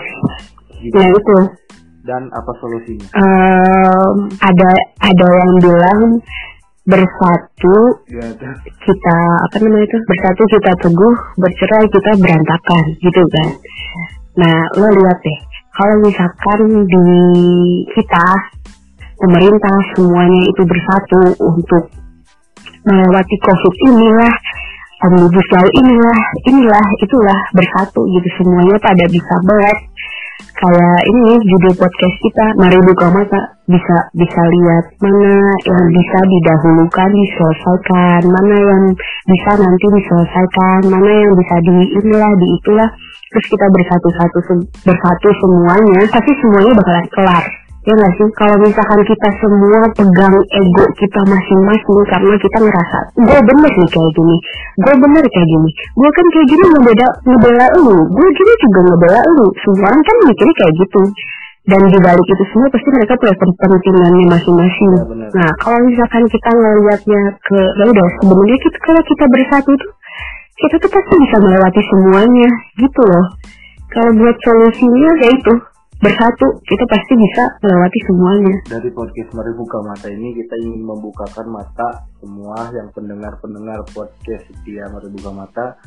B: gitu.
A: nah itu
B: dan apa solusinya?
A: em, ada ada yang bilang bersatu
B: Ya,
A: kita apa namanya itu bersatu kita teguh bercerai kita berantakan gitu kan nah lo lihat deh kalau misalkan di kita pemerintah semuanya itu bersatu untuk melewati covid inilah omnibus law inilah inilah itulah bersatu gitu. Semuanya pada bisa melek. Kayak ini judul podcast kita mari buka mata. Bisa bisa lihat mana yang bisa didahulukan diselesaikan. Mana yang bisa nanti diselesaikan. Mana yang bisa di inilah di itulah. Terus kita bersatu satu bersatu semuanya. Pasti semuanya bakalan kelar ya nggak sih? Kalau misalkan kita semua pegang ego kita masing-masing karena kita ngerasa gue bener nih kayak gini gue bener kayak gini. Gue kan kayak gini ngebeda ngebela lu. Gue gini juga ngebela lu. Semua orang kan mikirnya kayak gitu. Dan di balik itu semua pasti mereka punya kepentingannya masing-masing.
B: Ya,
A: nah kalau misalkan kita ngelihatnya ke ya udah sebenarnya kita kalau kita bersatu tuh kita tuh pasti bisa melewati semuanya gitu loh. Kalau buat solusinya ya itu bersatu kita pasti bisa melewati semuanya.
B: Dari podcast Mari Buka Mata ini kita ingin membukakan mata semua yang pendengar-pendengar podcast setia Mari Buka Mata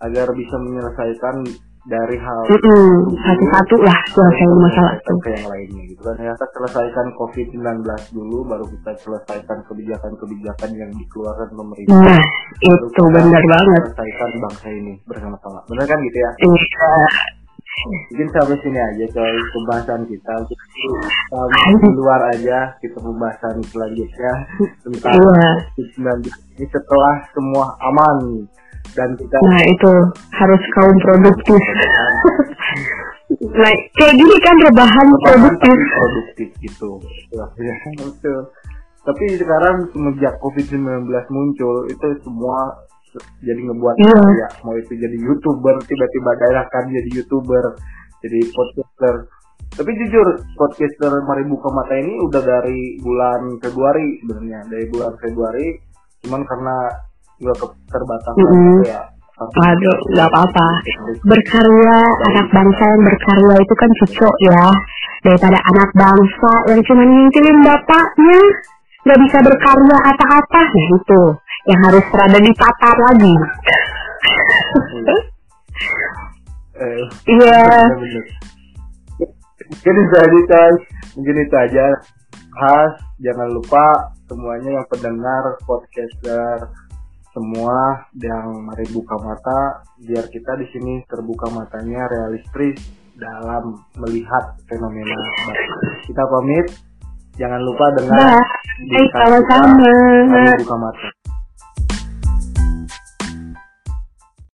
B: agar bisa menyelesaikan dari hal
A: Mm-mm, satu-satu lah selesai masalah itu.
B: ke yang lainnya gitu kan. Ya kita selesaikan COVID-19 dulu baru kita selesaikan kebijakan-kebijakan yang dikeluarkan pemerintah.
A: Nah
B: Baru
A: itu benar banget.
B: selesaikan bangsa ini bersama-sama. Benar kan gitu ya?
A: Iya.
B: Mungkin sampai sini aja coy pembahasan kita um, di luar aja kita pembahasan selanjutnya tentang
A: Iya.
B: COVID-19 ini setelah semua aman dan kita
A: nah itu harus kaum produktif nah kayak gini kan rebahan produktif
B: tapi produktif gitu ya, ya, betul. tapi sekarang semenjak COVID-19 muncul itu semua se- jadi ngebuat
A: Iya.
B: ya mau itu jadi youtuber tiba-tiba daerahkan jadi youtuber jadi podcaster tapi jujur podcaster Mari Buka Mata ini udah dari bulan Februari sebenarnya dari bulan Februari cuman karena juga keterbatasan
A: Mm-mm.
B: ya
A: Aduh, nggak apa-apa. Berkarya, anak bangsa yang berkarya itu kan cocok ya. Daripada anak bangsa yang cuma ngintilin bapaknya, nggak bisa berkarya apa-apa. Nah itu, yang harus berada di tatar lagi.
B: eh,
A: Iya.
B: Mungkin itu aja guys, mungkin itu aja. Khas, jangan lupa semuanya yang pendengar podcaster semua yang mari buka mata biar kita di sini terbuka matanya realistis dalam melihat fenomena. Kita pamit. Jangan lupa dengar
A: Bye.
B: di kita,
A: sama-sama.
B: Buka mata.